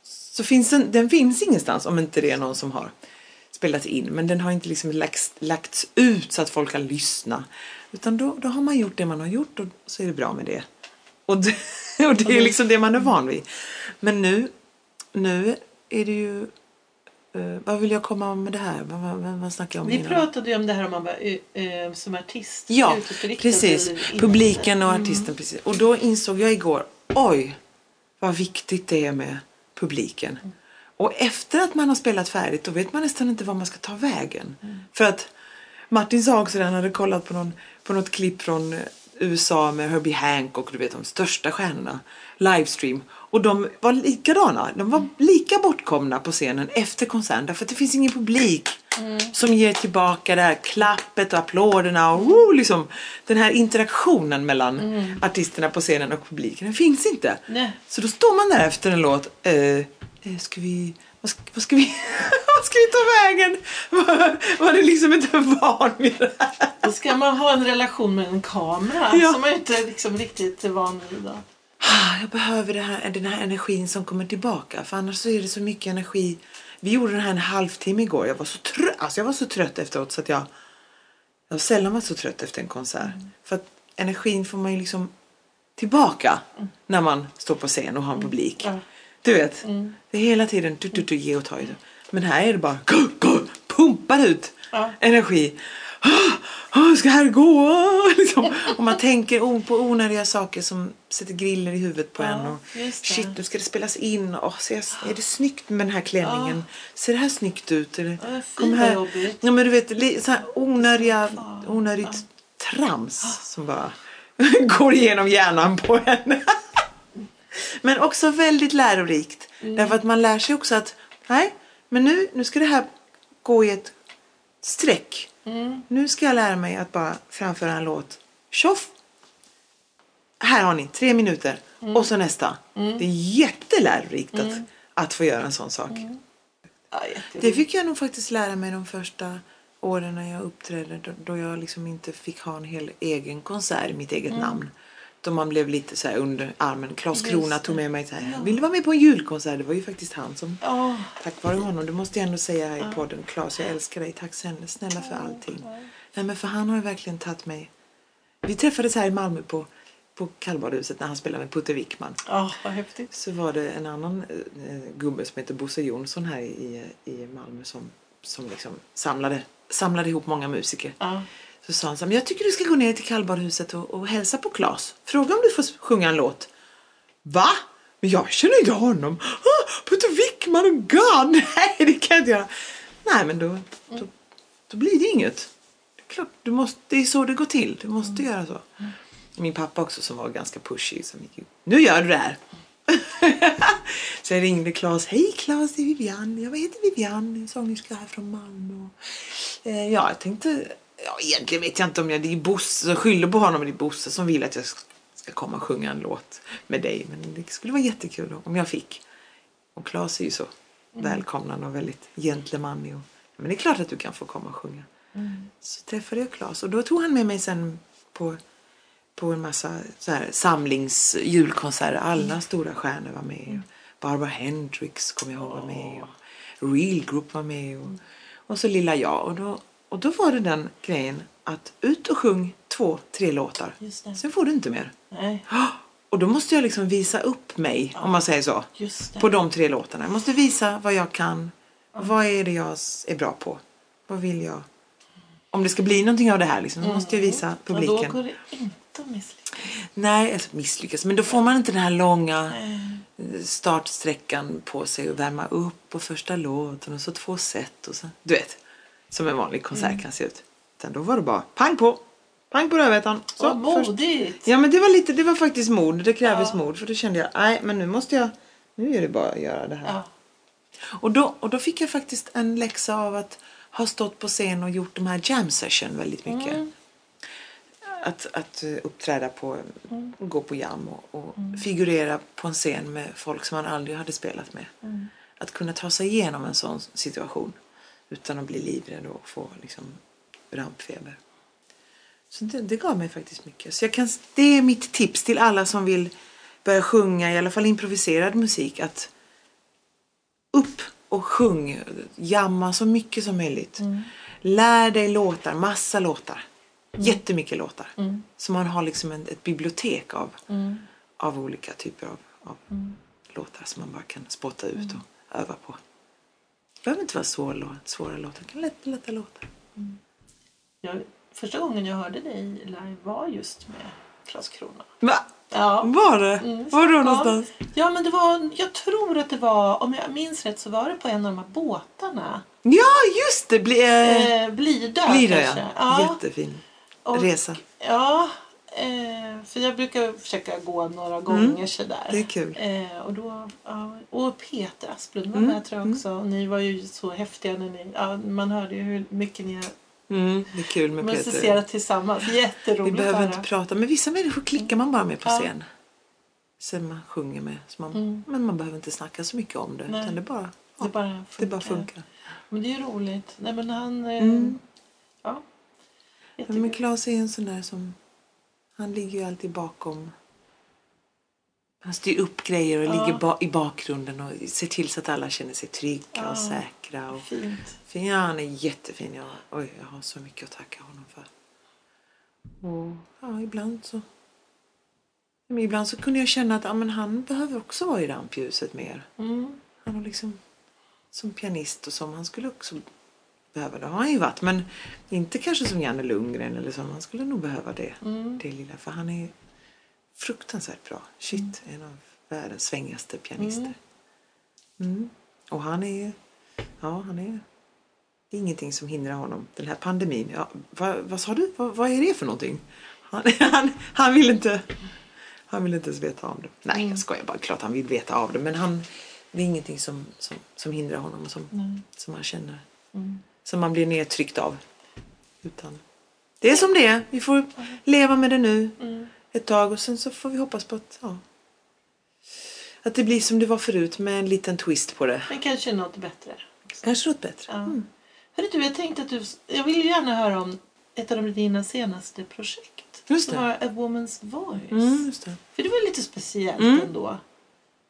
Speaker 2: Så finns den, den finns ingenstans om inte det är någon som har spelat in. Men den har inte liksom lagts, lagts ut så att folk kan lyssna. Utan då, då har man gjort det man har gjort och så är det bra med det. Och det, och det är liksom det man är van vid. Men nu, nu är det ju... eh, vad vill jag komma med det här? Vad, vad, vad snackar jag om?
Speaker 1: Vi
Speaker 2: innan?
Speaker 1: pratade ju om det här om man var eh, eh, som artist.
Speaker 2: Ja, precis. Publiken och artisten. Precis. Och då insåg jag igår, oj, vad viktigt det är med publiken. Och efter att man har spelat färdigt, då vet man nästan inte var man ska ta vägen. För att Martin sa också det, han hade kollat på, någon, på något klipp från eh, USA med Herbie Hancock, du vet de största stjärnorna, livestream. Och de var likadana, de var lika bortkomna på scenen efter konserten därför att det finns ingen publik som ger tillbaka det här klappet och applåderna och oh, liksom, den här interaktionen mellan artisterna på scenen och publiken. Den finns inte.
Speaker 1: Nej.
Speaker 2: Så då står man där efter en låt. Eh, eh, ska vi... Vad ska, vad ska vi... vad ska vi ta vägen? Var, var det liksom inte van vid det här?
Speaker 1: Då ska man ha en relation med en kamera
Speaker 2: Ja.
Speaker 1: som man inte liksom riktigt är van vid. Då.
Speaker 2: Ah, Jag behöver det här, den här energin som kommer tillbaka. För annars så är det så mycket energi. Vi gjorde den här en halvtimme igår. Jag var så trött, alltså jag var så trött efteråt så att jag... Jag har sällan varit så trött efter en konsert. För att energin får man ju liksom tillbaka när man står på scen och har en publik.
Speaker 1: Ja.
Speaker 2: Du vet, det är hela tiden du, du, du, ge och ta. Men här är det bara gå, pumpar ut energi. Ah, ska här gå? Liksom. Och man tänker på onödiga saker som sätter griller i huvudet på
Speaker 1: Ja,
Speaker 2: en. Och,
Speaker 1: det.
Speaker 2: shit, nu ska det spelas in. Oh, ser jag, är det snyggt med den här klänningen? Ser det här snyggt ut? Är det,
Speaker 1: Ja,
Speaker 2: kom här. Ja, men du vet, så här onödiga, onödigt trams som bara går igenom hjärnan på en. Men också väldigt lärorikt.
Speaker 1: Mm.
Speaker 2: Därför att man lär sig också att nej, men nu, nu ska det här gå i ett streck.
Speaker 1: Mm.
Speaker 2: Nu ska jag lära mig att bara framföra en låt. Tjoff! Här har ni tre minuter.
Speaker 1: Mm.
Speaker 2: Och så nästa. Det är jättelärorikt att, att få göra en sån sak.
Speaker 1: Ja,
Speaker 2: Det fick jag nog faktiskt lära mig de första åren när jag uppträdde. Då, då jag liksom inte fick ha en hel egen konsert i mitt eget
Speaker 1: Mm.
Speaker 2: namn. Då man blev lite så under armen. Claes
Speaker 1: Just
Speaker 2: Krona tog med mig så här. Vill du vara med på en julkonsert? Det var ju faktiskt han som
Speaker 1: Ja,
Speaker 2: Tack vare honom. Det måste jag ändå säga här i podden. Claes, jag älskar dig. Tack snälla, snälla för allting. Nej, men för han har verkligen tagit mig. Vi träffades här i Malmö på, på kallbadhuset när han spelade med Putte Wickman.
Speaker 1: ja, vad häftigt.
Speaker 2: Så var det en annan eh, gubbe som heter Bosse Jonsson här i, i Malmö som, som liksom samlade, samlade ihop många musiker.
Speaker 1: Ja.
Speaker 2: Så sa han så här, men jag tycker du ska gå ner till kallbadhuset och, och hälsa på Claes. Fråga om du får sjunga en låt. Va? Men jag känner inte honom. Ah, Putte Wickman och God! Nej, det kan jag inte göra. Nej, men då, då, då blir det inget. Det är, klart, du måste, det är så det går till. Du måste göra så. Min pappa också som var ganska pushy. Som gick. Nu gör du det här! så jag ringde Claes. Hej Claes, det är Vivian. Jag heter Vivian, sångerska här från Malmö. Eh, ja, jag tänkte... Ja, egentligen vet jag inte om jag... Det är Bosse, jag skyller på honom. Det är Bosse som vill att jag ska komma och sjunga en låt med dig. Men det skulle vara jättekul om jag fick. Och Claes är ju så välkomnande och väldigt gentlemanlig. Och, men det är klart att du kan få komma och sjunga. Så träffade jag Claes och då tog han med mig sen på, på en massa så här, samlingsjulkonserter. Alla stora stjärnor var med. Barbara Hendricks kom jag ihåg var med. Och Real Group var med. Och, och så lilla jag. Och då, och då var det den grejen att ut och sjung två, tre låtar. Sen får du inte mer.
Speaker 1: Nej,
Speaker 2: Och då måste jag liksom visa upp mig, om man säger så. På de tre låtarna. Jag måste visa vad jag kan. Vad är det jag är bra på? Vad vill jag? Om det ska bli någonting av det här liksom, så måste jag visa
Speaker 1: Och
Speaker 2: publiken.
Speaker 1: då går det inte att misslyckas.
Speaker 2: Nej, alltså misslyckas. Men då får man inte den här långa eh, startsträckan på sig och värma upp på första låten och så två set och så. Du vet, som en vanlig konsert
Speaker 1: Mm.
Speaker 2: kan se ut. Utan då var det bara pang på, pang på rödbetan.
Speaker 1: Vad
Speaker 2: först-
Speaker 1: modigt.
Speaker 2: Ja men det var lite, det var faktiskt mod. Det krävdes
Speaker 1: Ja.
Speaker 2: mod. För då kände jag, nej men nu måste jag, nu är det bara att göra det här.
Speaker 1: Ja.
Speaker 2: Och, då, och då fick jag faktiskt en läxa av att ha stått på scen och gjort de här jam session väldigt mycket.
Speaker 1: Mm.
Speaker 2: Att, att eh, uppträda på, gå på jam och, och figurera på en scen med folk som man aldrig hade spelat med. Att kunna ta sig igenom en sån situation utan att bli livrädd och få liksom rampfeber. Så det, det gav mig faktiskt mycket. Så jag kan, det är mitt tips till alla som vill börja sjunga, i alla fall improviserad musik. Att upp och sjung, jamma så mycket som möjligt. Lär dig låtar, massa låtar. Jättemycket låtar. Så man har liksom en, ett bibliotek av, av olika typer av, av låtar som man bara kan spotta ut och öva på. Behöver inte vara svår, svåra låtar, det kan vara lätta, låtar.
Speaker 1: Jag, första gången jag hörde dig live var just med Klas Krona.
Speaker 2: Va?
Speaker 1: Ja.
Speaker 2: Var det?
Speaker 1: Mm,
Speaker 2: var då någonstans?
Speaker 1: Ja, men det var, jag tror att det var, om jag minns rätt, så var det på en av de här båtarna.
Speaker 2: Ja, just det! Bli, eh,
Speaker 1: Blidö
Speaker 2: Blidö,
Speaker 1: kanske.
Speaker 2: ja. Jättefin
Speaker 1: Och-
Speaker 2: resa.
Speaker 1: Ja, eh, för jag brukar försöka gå några gånger sådär.
Speaker 2: Mm. Det är kul.
Speaker 1: Eh, och, då, ja, och Peter Asplund var
Speaker 2: Mm,
Speaker 1: med tror jag också. Och ni var ju så häftiga när ni... Ja, man hörde ju hur mycket ni
Speaker 2: Mm, det är kul med Peter.
Speaker 1: tillsammans.
Speaker 2: Vi
Speaker 1: Jätteroligt
Speaker 2: behöver
Speaker 1: att
Speaker 2: inte prata, men vissa människor klickar man bara med på
Speaker 1: Ja.
Speaker 2: scen. Sen man sjunger med. Så man,
Speaker 1: Mm.
Speaker 2: Men man behöver inte snacka så mycket om det.
Speaker 1: Nej.
Speaker 2: Utan det bara, ja,
Speaker 1: Det bara funkar.
Speaker 2: det bara funkar.
Speaker 1: Men det är ju roligt. Nej men han... Eh,
Speaker 2: Mm.
Speaker 1: Ja.
Speaker 2: Ja,
Speaker 1: Jättekul.
Speaker 2: men Claes är en sån där som... Han ligger ju alltid bakom. Han styr upp grejer och
Speaker 1: Ja.
Speaker 2: ligger ba- i bakgrunden och ser till så att alla känner sig trygga
Speaker 1: Ja.
Speaker 2: och säkra. Och,
Speaker 1: Fint.
Speaker 2: fin, ja, han är jättefin. Jag, oj, jag har så mycket att tacka honom för. Och ja, ibland så... Men ibland så kunde jag känna att ja, men han behöver också vara i rampljuset mer.
Speaker 1: Mm.
Speaker 2: Han har liksom som pianist och som han skulle också behöva det. har han ju varit. Men inte kanske som Janne Lundgren eller som han skulle nog behöva det.
Speaker 1: Mm.
Speaker 2: Det lilla. För han är fruktansvärt bra. Shit, en av världens svängigaste pianister. Mm. Och han är, ja han är, det är ingenting som hindrar honom. Den här pandemin, ja, vad, vad sa du? Vad, vad är det för någonting? Han, han, han vill inte, han vill inte ens veta av det. Nej,
Speaker 1: Mm.
Speaker 2: jag skojar bara. Klart han vill veta av det. Men han, det är ingenting som, som, som hindrar honom och som,
Speaker 1: Nej.
Speaker 2: som han känner,
Speaker 1: Mm.
Speaker 2: Som man blir nedtryckt av. Utan det är som det är. Vi får leva med det nu
Speaker 1: Mm.
Speaker 2: ett tag och sen så får vi hoppas på att, ja, att det blir som det var förut med en liten twist på det.
Speaker 1: Men kanske något bättre.
Speaker 2: Kanske något bättre.
Speaker 1: Ja.
Speaker 2: Mm.
Speaker 1: Hörru du, jag tänkte att du... Jag vill ju gärna höra om ett av dina senaste projekt.
Speaker 2: Just
Speaker 1: Som
Speaker 2: det.
Speaker 1: var A Woman's Voice.
Speaker 2: Mm.
Speaker 1: För det var lite speciellt
Speaker 2: Mm.
Speaker 1: ändå.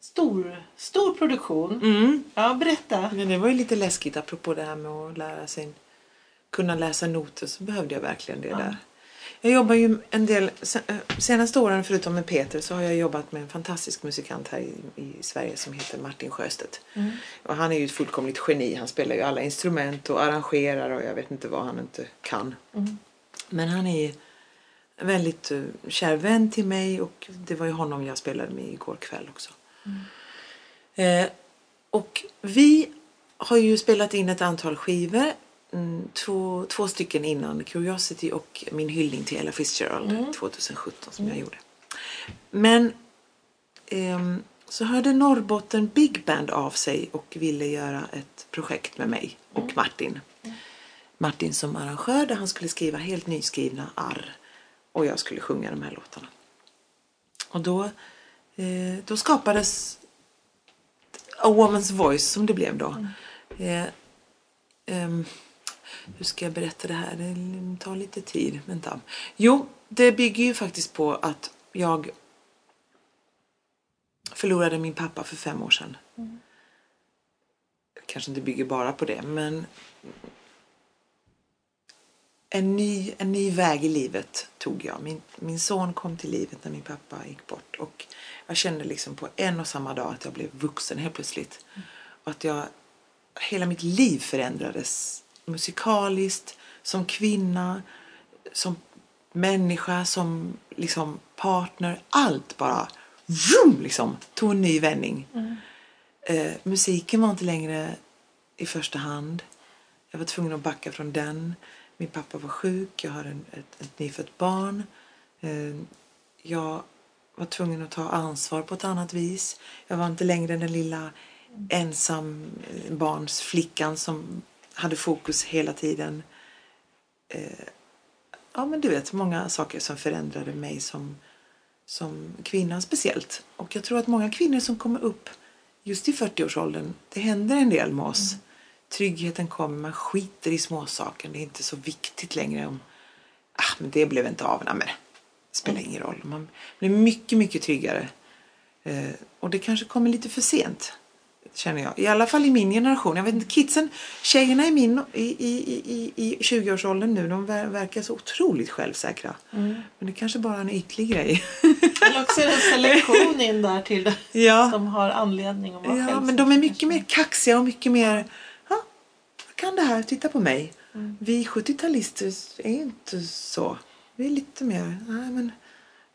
Speaker 1: Stor, stor produktion.
Speaker 2: Mm.
Speaker 1: Ja, berätta.
Speaker 2: Men det var ju lite läskigt apropå det här med att lära sig kunna läsa noter så behövde jag verkligen det
Speaker 1: Ja.
Speaker 2: där. Jag jobbar ju en del, eh, senaste åren förutom med Peter så har jag jobbat med en fantastisk musikant här i, i Sverige som heter Martin Sjöstedt.
Speaker 1: Mm.
Speaker 2: Och han är ju ett fullkomligt geni. Han spelar ju alla instrument och arrangerar och jag vet inte vad han inte kan.
Speaker 1: Mm.
Speaker 2: Men han är en väldigt uh, kär vän till mig och det var ju honom jag spelade med igår kväll också. Eh, och vi har ju spelat in ett antal skivor. Mm, två, två stycken innan Curiosity och min hyllning till Ella Fitzgerald 2017 som jag gjorde. Men ehm, så hörde Norrbotten Big Band av sig och ville göra ett projekt med mig och Martin. Martin som arrangör där han skulle skriva helt nyskrivna arr och jag skulle sjunga de här låtarna. Och då, eh, då skapades A Woman's Voice som det blev då. Eh, ehm, hur ska jag berätta det här? Det tar lite tid. Vänta. Jo, det bygger ju faktiskt på att jag förlorade min pappa för fem år sedan. Kanske inte bygger bara på det, men en ny, en ny väg i livet tog jag. Min, min son kom till livet när min pappa gick bort. Och jag kände liksom på en och samma dag att jag blev vuxen helt plötsligt. Och att jag, hela mitt liv förändrades musikaliskt, som kvinna, som människa, som liksom partner. Allt bara vroom, liksom, tog en ny vändning. Eh, musiken var inte längre i första hand. Jag var tvungen att backa från den. Min pappa var sjuk, jag har en, ett, ett nyfött barn. Eh, jag var tvungen att ta ansvar på ett annat vis. Jag var inte längre den lilla ensam eh, barns flickan som hade fokus hela tiden. Eh, ja, men du vet, många saker som förändrade mig som, som kvinna speciellt. Och jag tror att många kvinnor som kommer upp just i 40-årsåldern, det händer en del med oss. Tryggheten kommer, man skiter i småsaker. Det är inte så viktigt längre om, ah, men det blev inte av. Nej, men spelar ingen roll. Man blir mycket, mycket tryggare. Eh, och det kanske kommer lite för sent. Känner jag. I alla fall i min generation. Jag vet inte, kidsen, tjejerna i min i, i, i, i 20-årsåldern nu, de ver- verkar så otroligt självsäkra. Men det kanske bara är en ytlig grej.
Speaker 1: Eller också är det en selektion in där till det.
Speaker 2: Ja.
Speaker 1: Som har anledning att vara
Speaker 2: Ja, men de är mycket mer kaxiga och mycket mer... Ja, jag kan det här, titta på mig. Vi 70-talister är inte så. Vi är lite mer... Nej, men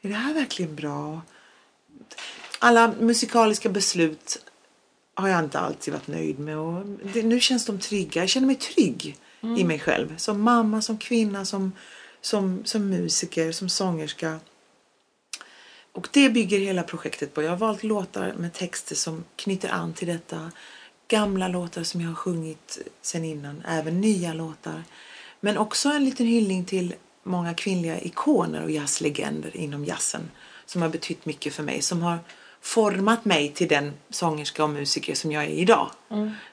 Speaker 2: är det här verkligen bra? Alla musikaliska beslut har jag inte alltid varit nöjd med. Och det, nu känns de trygga. Jag känner mig trygg i mig själv. Som mamma, som kvinna, som, som, som musiker, som sångerska. Och det bygger hela projektet på. Jag har valt låtar med texter som knyter an till detta. Gamla låtar som jag har sjungit sen innan, även nya låtar. Men också en liten hyllning till många kvinnliga ikoner och jazzlegender inom jazzen som har betytt mycket för mig. Som har format mig till den sångerska och musiker som jag är idag.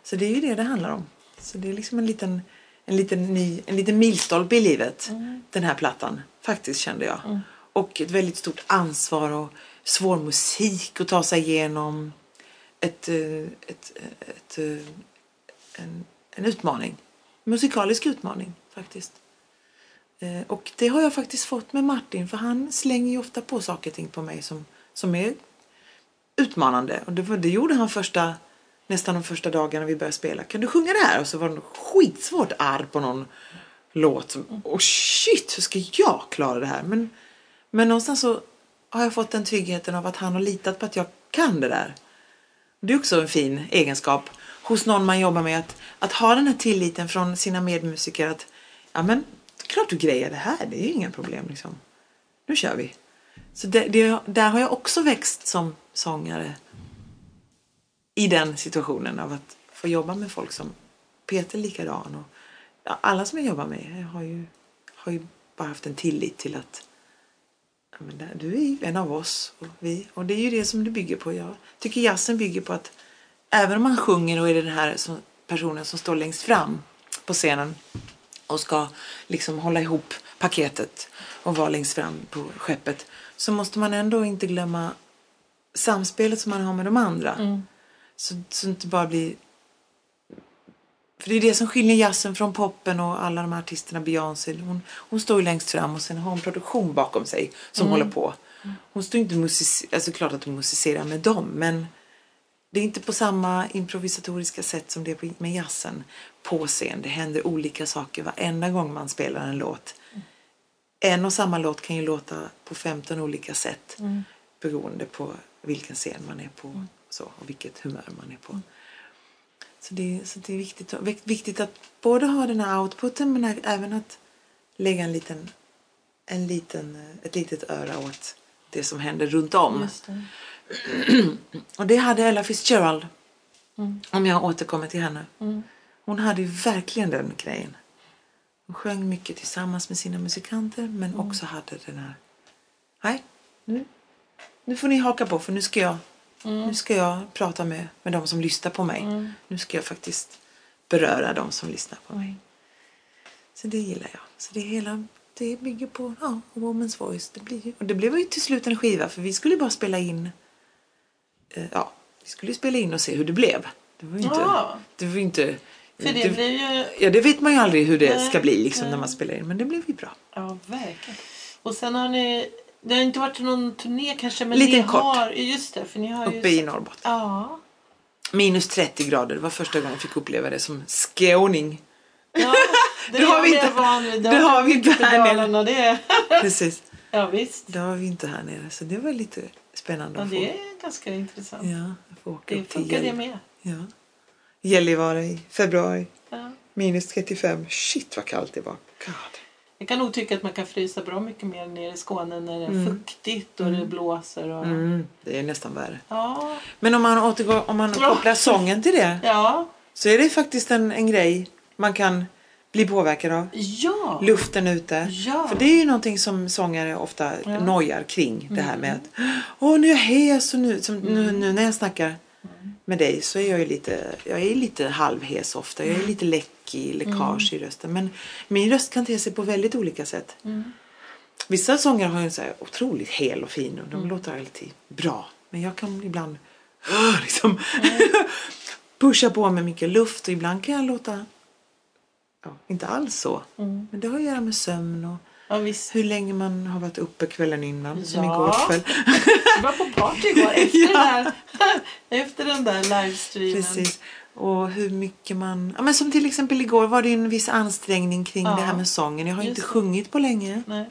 Speaker 2: Så det är ju det det handlar om. Så det är liksom en liten, en liten, ny, en liten milstolpe i livet, den här plattan. Faktiskt kände jag. Och ett väldigt stort ansvar och svår musik att ta sig igenom. Ett, eh, ett, ett, eh, en, en utmaning. Musikalisk utmaning faktiskt. Eh, och det har jag faktiskt fått med Martin för han slänger ju ofta på saker och ting på mig som, som är utmanande. Och det, det gjorde han första, nästan de första dagarna vi började spela. Kan du sjunga det här? Och så var han skitsvårt arg på någon låt. Som, oh shit, hur ska jag klara det här? Men, men någonstans så har jag fått den tryggheten av att han har litat på att jag kan det där. Det är också en fin egenskap hos någon man jobbar med. Att, att ha den här tilliten från sina medmusiker att ja men klart du grejer det här, det är ju inga problem liksom. Nu kör vi. Så det, det, där har jag också växt som sångare. I den situationen av att få jobba med folk som Peter likadan. Och, ja, alla som jag jobbar med har ju, har ju bara haft en tillit till att ja, men där, du är ju en av oss. Och, vi, och det är ju det som det bygger på. Jag tycker jazzen bygger på att även om man sjunger och är den här som, personen som står längst fram på scenen och ska liksom hålla ihop paketet och vara längst fram på skeppet så måste man ändå inte glömma samspelet som man har med de andra. Så, så det inte bara blir... För det är det som skiljer jazzen från poppen och alla de här artisterna. Beyoncé, hon, hon står ju längst fram och sen har hon produktion bakom sig som håller på. Hon står inte music- alltså klart att hon musicerar med dem men det är inte på samma improvisatoriska sätt som det är med jazzen på scen. Det händer olika saker varenda gång man spelar en låt. En och samma låt kan ju låta på 15 olika sätt beroende på vilken scen man är på så, och vilket humör man är på. Så det, så det är viktigt, vik- viktigt att både ha den här outputen men även att lägga en liten, en liten, ett litet öra åt det som händer runt om.
Speaker 1: Det.
Speaker 2: Och det hade Ella Fitzgerald. Om jag återkommer till henne. Hon hade verkligen den grejen. Hon sjöng mycket tillsammans med sina musikanter men också hade den här... Nej, nu, nu får ni haka på för nu ska jag, nu ska jag prata med, med de som lyssnar på mig. Nu ska jag faktiskt beröra de som lyssnar på mig. Så det gillar jag. Så det hela det bygger på ja, Woman's Voice. Det blir, och det blev ju till slut en skiva för vi skulle bara spela in eh, ja, vi skulle spela in och se hur det blev. Det var ju inte...
Speaker 1: Ja.
Speaker 2: Det var inte
Speaker 1: För det blir ju...
Speaker 2: Ja, det vet man ju aldrig hur det
Speaker 1: Nej,
Speaker 2: ska bli liksom,
Speaker 1: nej.
Speaker 2: när man spelar in. Men det blev ju bra.
Speaker 1: Ja, verkligen. Och sen har ni... Det har inte varit någon turné kanske, men
Speaker 2: Liten
Speaker 1: ni
Speaker 2: kort.
Speaker 1: har... Just det, för ni har ju...
Speaker 2: Uppe i Norrbotten.
Speaker 1: Ja.
Speaker 2: Minus 30 grader. Det var första gången jag fick uppleva det som skåning.
Speaker 1: ja det,
Speaker 2: Det har vi
Speaker 1: jag
Speaker 2: inte-
Speaker 1: van vid.
Speaker 2: det har vi inte här nere.
Speaker 1: Det.
Speaker 2: Precis.
Speaker 1: Ja, visst.
Speaker 2: Det har vi inte här nere. Så det var lite spännande
Speaker 1: Ja,
Speaker 2: att få.
Speaker 1: det är ganska intressant.
Speaker 2: Ja, att få åka
Speaker 1: Det funkar det med.
Speaker 2: Ja. Gällivare i februari.
Speaker 1: Ja.
Speaker 2: Minus 35. Shit vad kallt det var. God.
Speaker 1: Jag kan nog tycka att man kan frysa bra mycket mer nere i Skåne när det är fuktigt och det blåser. Och...
Speaker 2: Mm, det är nästan värre.
Speaker 1: Ja.
Speaker 2: Men om man, återgår, om man kopplar sången till det
Speaker 1: Ja.
Speaker 2: så är det faktiskt en, en grej man kan bli påverkad av.
Speaker 1: Ja.
Speaker 2: Luften ute.
Speaker 1: Ja.
Speaker 2: För det är ju någonting som sångare ofta
Speaker 1: Ja.
Speaker 2: nojar kring. Det här med att Åh, nu är jag hes och nu, som, nu, nu när jag snackar med dig så är jag ju lite, jag är lite halvhes ofta. Jag är lite läckig, läckage i rösten. Men min röst kan te sig på väldigt olika sätt. Vissa sångare har ju en så här otroligt hel och fin och de låter alltid bra. Men jag kan ibland liksom pusha på med mycket luft och ibland kan jag låta ja, inte alls så. Men det har att göra med sömn och
Speaker 1: Ja, visst.
Speaker 2: hur länge man har varit uppe kvällen innan. Som
Speaker 1: Ja.
Speaker 2: igår kväll.
Speaker 1: Vi var på party igår efter,
Speaker 2: Ja.
Speaker 1: den, där, efter den där livestreamen.
Speaker 2: Precis. Och hur mycket man... Ja, men som till exempel igår var det en viss ansträngning kring
Speaker 1: Ja.
Speaker 2: det här med sången. Jag har
Speaker 1: Just
Speaker 2: inte sjungit på länge.
Speaker 1: Nej.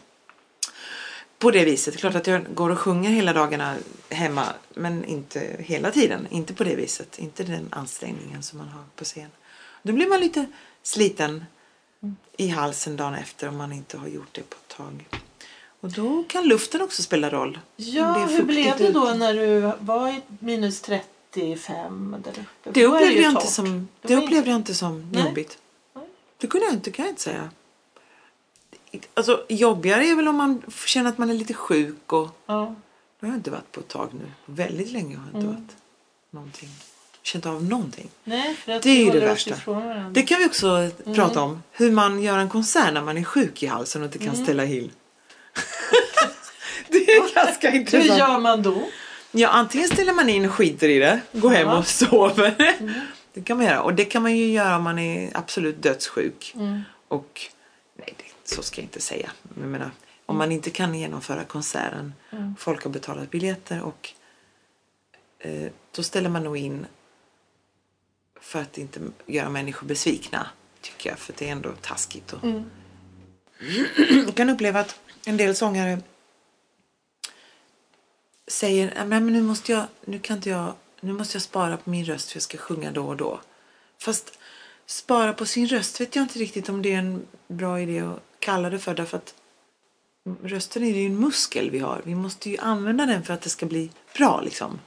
Speaker 2: på det viset. Klart att jag går och sjunger hela dagarna hemma. Men inte hela tiden. Inte på det viset. Inte den ansträngningen som man har på scen. Då blir man lite sliten i halsen dagen efter om man inte har gjort det på ett tag. Och då kan luften också spela roll.
Speaker 1: Ja, hur blev det då när du var i minus 35? Där uppe?
Speaker 2: Det upplevde jag inte som,
Speaker 1: Det
Speaker 2: det upplevde jag inte som
Speaker 1: Nej.
Speaker 2: jobbigt.
Speaker 1: Nej.
Speaker 2: Det kunde jag inte, kan jag inte säga. Alltså jobbigare är väl om man känner att man är lite sjuk och
Speaker 1: Ja.
Speaker 2: det har jag inte varit på ett tag nu. Väldigt länge har jag inte
Speaker 1: Mm.
Speaker 2: varit någonting. Känt av någonting.
Speaker 1: Nej, för att
Speaker 2: Det är ju det värsta. Det kan vi också
Speaker 1: Mm.
Speaker 2: prata om. Hur man gör en konsert när man är sjuk i halsen och inte kan
Speaker 1: Mm.
Speaker 2: ställa in. det är ganska
Speaker 1: Hur
Speaker 2: intressant.
Speaker 1: gör man då?
Speaker 2: Ja, antingen ställer man in och skiter i det, går hem och sover.
Speaker 1: Mm.
Speaker 2: Det kan man göra. Och det kan man ju göra om man är absolut dödssjuk.
Speaker 1: Mm.
Speaker 2: Och, nej det, så ska jag inte säga. Jag menar, om man inte kan genomföra konserten,
Speaker 1: Mm.
Speaker 2: folk har betalat biljetter och eh, då ställer man nog in för att inte göra människor besvikna. Tycker jag, för det är ändå taskigt. Och,
Speaker 1: Mm.
Speaker 2: jag kan uppleva att en del sångare säger "Nej, men nu måste jag, nu kan inte jag, nu måste jag spara på min röst för jag ska sjunga då och då. Fast spara på sin röst vet jag inte riktigt om det är en bra idé att kalla det för därför att rösten är ju en muskel vi har. Vi måste ju använda den för att det ska bli bra liksom.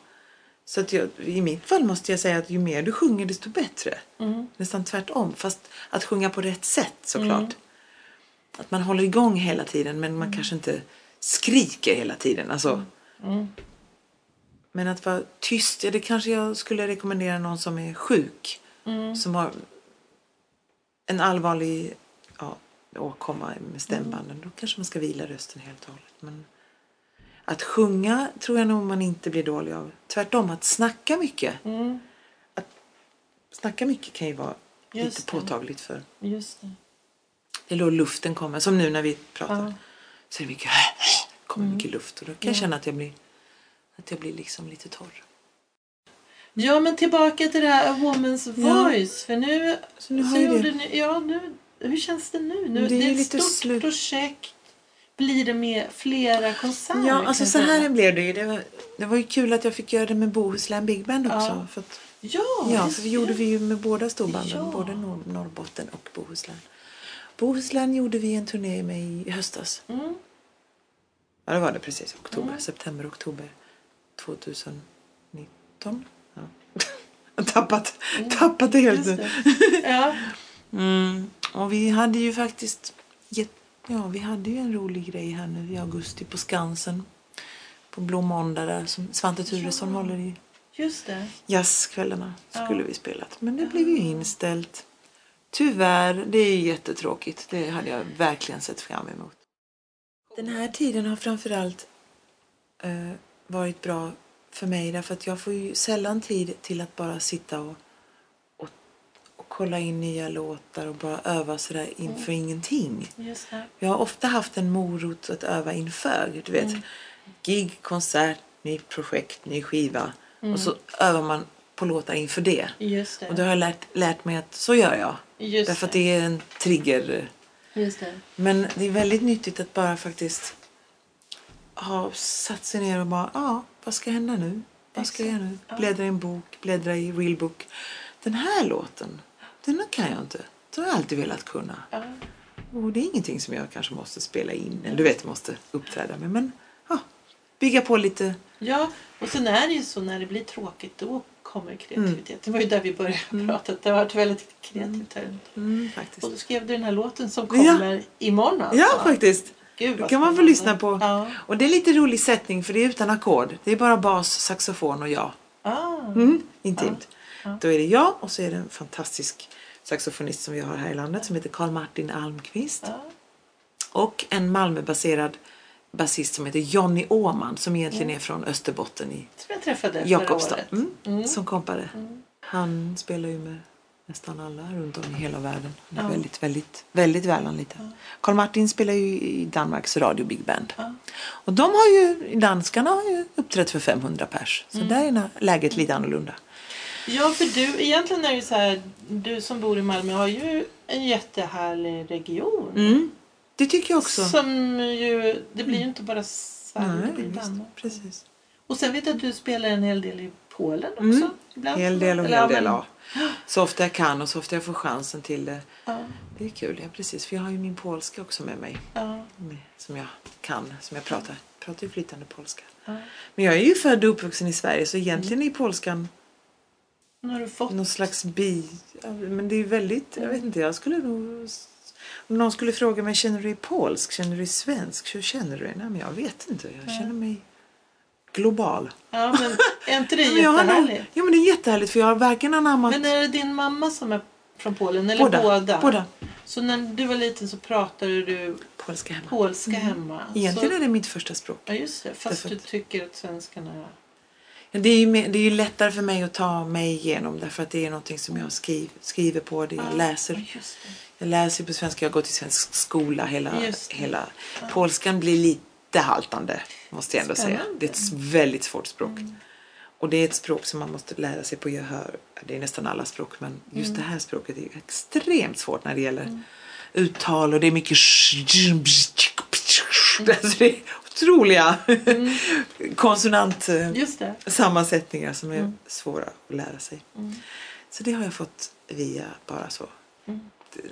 Speaker 2: Så att jag, i mitt fall måste jag säga att ju mer du sjunger desto bättre.
Speaker 1: Mm.
Speaker 2: Nästan tvärtom. Fast att sjunga på rätt sätt såklart. Att man håller igång hela tiden men man kanske inte skriker hela tiden. Alltså,
Speaker 1: Mm.
Speaker 2: Men att vara tyst, ja, det kanske jag skulle rekommendera någon som är sjuk.
Speaker 1: Mm.
Speaker 2: Som har en allvarlig ja, åkomma med stämbanden. Då kanske man ska vila rösten helt och hållet. Men att sjunga tror jag nog man inte blir dålig av. Tvärtom, att snacka mycket.
Speaker 1: Mm.
Speaker 2: Snacka mycket kan ju vara
Speaker 1: Just
Speaker 2: lite
Speaker 1: det.
Speaker 2: påtagligt för.
Speaker 1: Just det.
Speaker 2: Det är då luften kommer. Som nu när vi pratar.
Speaker 1: Ja.
Speaker 2: Så är det mycket, kommer mycket luft. Och då kan jag känna att jag blir, att jag blir liksom lite torr.
Speaker 1: ja, men tillbaka till det här A Woman's
Speaker 2: Ja.
Speaker 1: Voice. För nu,
Speaker 2: Så nu
Speaker 1: så gjorde
Speaker 2: det.
Speaker 1: ni, ja, nu, hur känns det nu? nu
Speaker 2: Det är
Speaker 1: det är ett stort
Speaker 2: slut.
Speaker 1: projekt. Blir det med flera konserter?
Speaker 2: Ja, alltså så här blev det ju. Det var, det var ju kul att jag fick göra det med Bohuslän Big Band också.
Speaker 1: Ja.
Speaker 2: För att,
Speaker 1: Ja,
Speaker 2: ja, för det gjorde vi ju med båda storbanden.
Speaker 1: Ja.
Speaker 2: Både Nor- Norrbotten och Bohuslän. Bohuslän gjorde vi en turné med i höstas.
Speaker 1: Mm.
Speaker 2: Ja, det var det precis. Oktober,
Speaker 1: Mm.
Speaker 2: september, oktober 2019. Ja. Jag har tappat, tappat det helt nu.
Speaker 1: Ja.
Speaker 2: Mm. Och vi hade ju faktiskt gett, ja, vi hade ju en rolig grej här nu i augusti på Skansen. På Blå måndag där som Svante Thuresson
Speaker 1: Ja.
Speaker 2: håller i
Speaker 1: Just det.
Speaker 2: jazzkvällarna skulle
Speaker 1: Ja.
Speaker 2: vi spelat. Men det blev ju inställt. Tyvärr, det är jättetråkigt. Det hade jag verkligen sett fram emot. Den här tiden har framförallt eh, varit bra för mig därför att jag får ju sällan tid till att bara sitta och kolla in nya låtar och bara öva sådär inför ingenting.
Speaker 1: Just det.
Speaker 2: Jag har ofta haft en morot att öva inför. Du vet,
Speaker 1: Mm.
Speaker 2: gig, konsert, nytt projekt, ny skiva.
Speaker 1: Mm.
Speaker 2: Och så övar man på låtar inför det.
Speaker 1: Det.
Speaker 2: Och då har jag lärt, lärt mig att så gör jag.
Speaker 1: Just
Speaker 2: Därför att
Speaker 1: det.
Speaker 2: det är en trigger.
Speaker 1: Det.
Speaker 2: Men det är väldigt nyttigt att bara faktiskt ha satt sig ner och bara, ja, vad ska hända nu? Vad ska jag göra nu? Bläddra i en bok, bläddra i realbook. Den här låten, den kan jag inte. Den har jag alltid velat kunna.
Speaker 1: Ja.
Speaker 2: Och det är ingenting som jag kanske måste spela in. Eller du vet, måste uppträda med. Men ja, bygga på lite.
Speaker 1: ja, och sen är det ju så när det blir tråkigt då kommer kreativitet. Det var ju där vi började prata. Det har varit väldigt kreativt här.
Speaker 2: Mm, faktiskt.
Speaker 1: Och då skrev du den här låten som
Speaker 2: Ja.
Speaker 1: kommer imorgon alltså.
Speaker 2: Ja, faktiskt.
Speaker 1: Gud,
Speaker 2: Det kan man få lyssna på.
Speaker 1: Ja.
Speaker 2: Och det är lite rolig sättning för det är utan ackord. Det är bara bas, saxofon och jag.
Speaker 1: Ah.
Speaker 2: Mm, intimt.
Speaker 1: Ja. Ja.
Speaker 2: Då är det jag och så är det en fantastisk saxofonist som vi har här i landet som heter Carl Martin Almqvist.
Speaker 1: Ja.
Speaker 2: Och en Malmöbaserad basist som heter Jonny Åman som egentligen är från Österbotten i
Speaker 1: Som jag träffade
Speaker 2: Jakobstad. Mm,
Speaker 1: Mm.
Speaker 2: Som kompare. Han spelar ju med nästan alla runt om i hela världen. Han är
Speaker 1: Ja.
Speaker 2: väldigt, väldigt, väldigt välanlitad. Carl Martin spelar ju i Danmarks Radio Big Band.
Speaker 1: Ja.
Speaker 2: Och de har ju, danskarna har ju uppträtt för 500 pers. Så
Speaker 1: Mm.
Speaker 2: där är läget lite annorlunda.
Speaker 1: Ja, för du, egentligen är det ju så här, du som bor i Malmö har ju en jättehärlig region.
Speaker 2: Mm. Det tycker jag också.
Speaker 1: Som ju, det blir ju inte bara Sverige, det blir
Speaker 2: visst, precis.
Speaker 1: Och sen vet jag att du spelar en hel del i Polen också.
Speaker 2: Mm.
Speaker 1: Ibland.
Speaker 2: Hel del och
Speaker 1: Eller,
Speaker 2: hel del, ja. Så ofta jag kan och så ofta jag får chansen till det.
Speaker 1: Ja,
Speaker 2: Det är kul, ja precis. För jag har ju min polska också med mig.
Speaker 1: ja,
Speaker 2: Som jag kan, som jag pratar. Jag pratar ju flytande polska.
Speaker 1: ja.
Speaker 2: Men jag är ju född och uppvuxen i Sverige så egentligen är polskan
Speaker 1: har du fått...
Speaker 2: någon slags bi... Men det är väldigt, jag vet inte, jag skulle nog... Om någon skulle fråga mig, känner du dig polsk? Känner du dig svensk? Hur känner du dig? Nej men jag vet inte, jag känner mig global.
Speaker 1: Ja, men är inte det jättehärligt?
Speaker 2: Ja men det är jättehärligt för jag har varken anammat...
Speaker 1: Men är det din mamma som är från Polen? Eller
Speaker 2: båda,
Speaker 1: båda?
Speaker 2: båda.
Speaker 1: Så när du var liten så pratade du
Speaker 2: Polska hemma.
Speaker 1: polska hemma?
Speaker 2: Egentligen
Speaker 1: så...
Speaker 2: är det mitt första språk.
Speaker 1: Ja, just det. Fast
Speaker 2: Därför
Speaker 1: du tycker att svenskarna
Speaker 2: Det är, ju, det är ju lättare för mig att ta mig igenom därför att det är någonting som jag skriv, skriver på, det jag
Speaker 1: Ja,
Speaker 2: läser. Jag läser på svenska, jag går till svensk skola. Hela, hela. Polskan blir lite haltande måste jag ändå säga.
Speaker 1: Spännande. Mm.
Speaker 2: Det är ett väldigt svårt språk. Och det är ett språk som man måste lära sig på gehör. Det är nästan alla språk men just
Speaker 1: Mm.
Speaker 2: det här språket är extremt svårt när det gäller uttal och det är mycket
Speaker 1: Mm.
Speaker 2: alltså det är otroliga konsonantsammansättningar
Speaker 1: Just det.
Speaker 2: som är
Speaker 1: Mm.
Speaker 2: svåra att lära sig.
Speaker 1: Mm.
Speaker 2: Så det har jag fått via bara så
Speaker 1: Mm.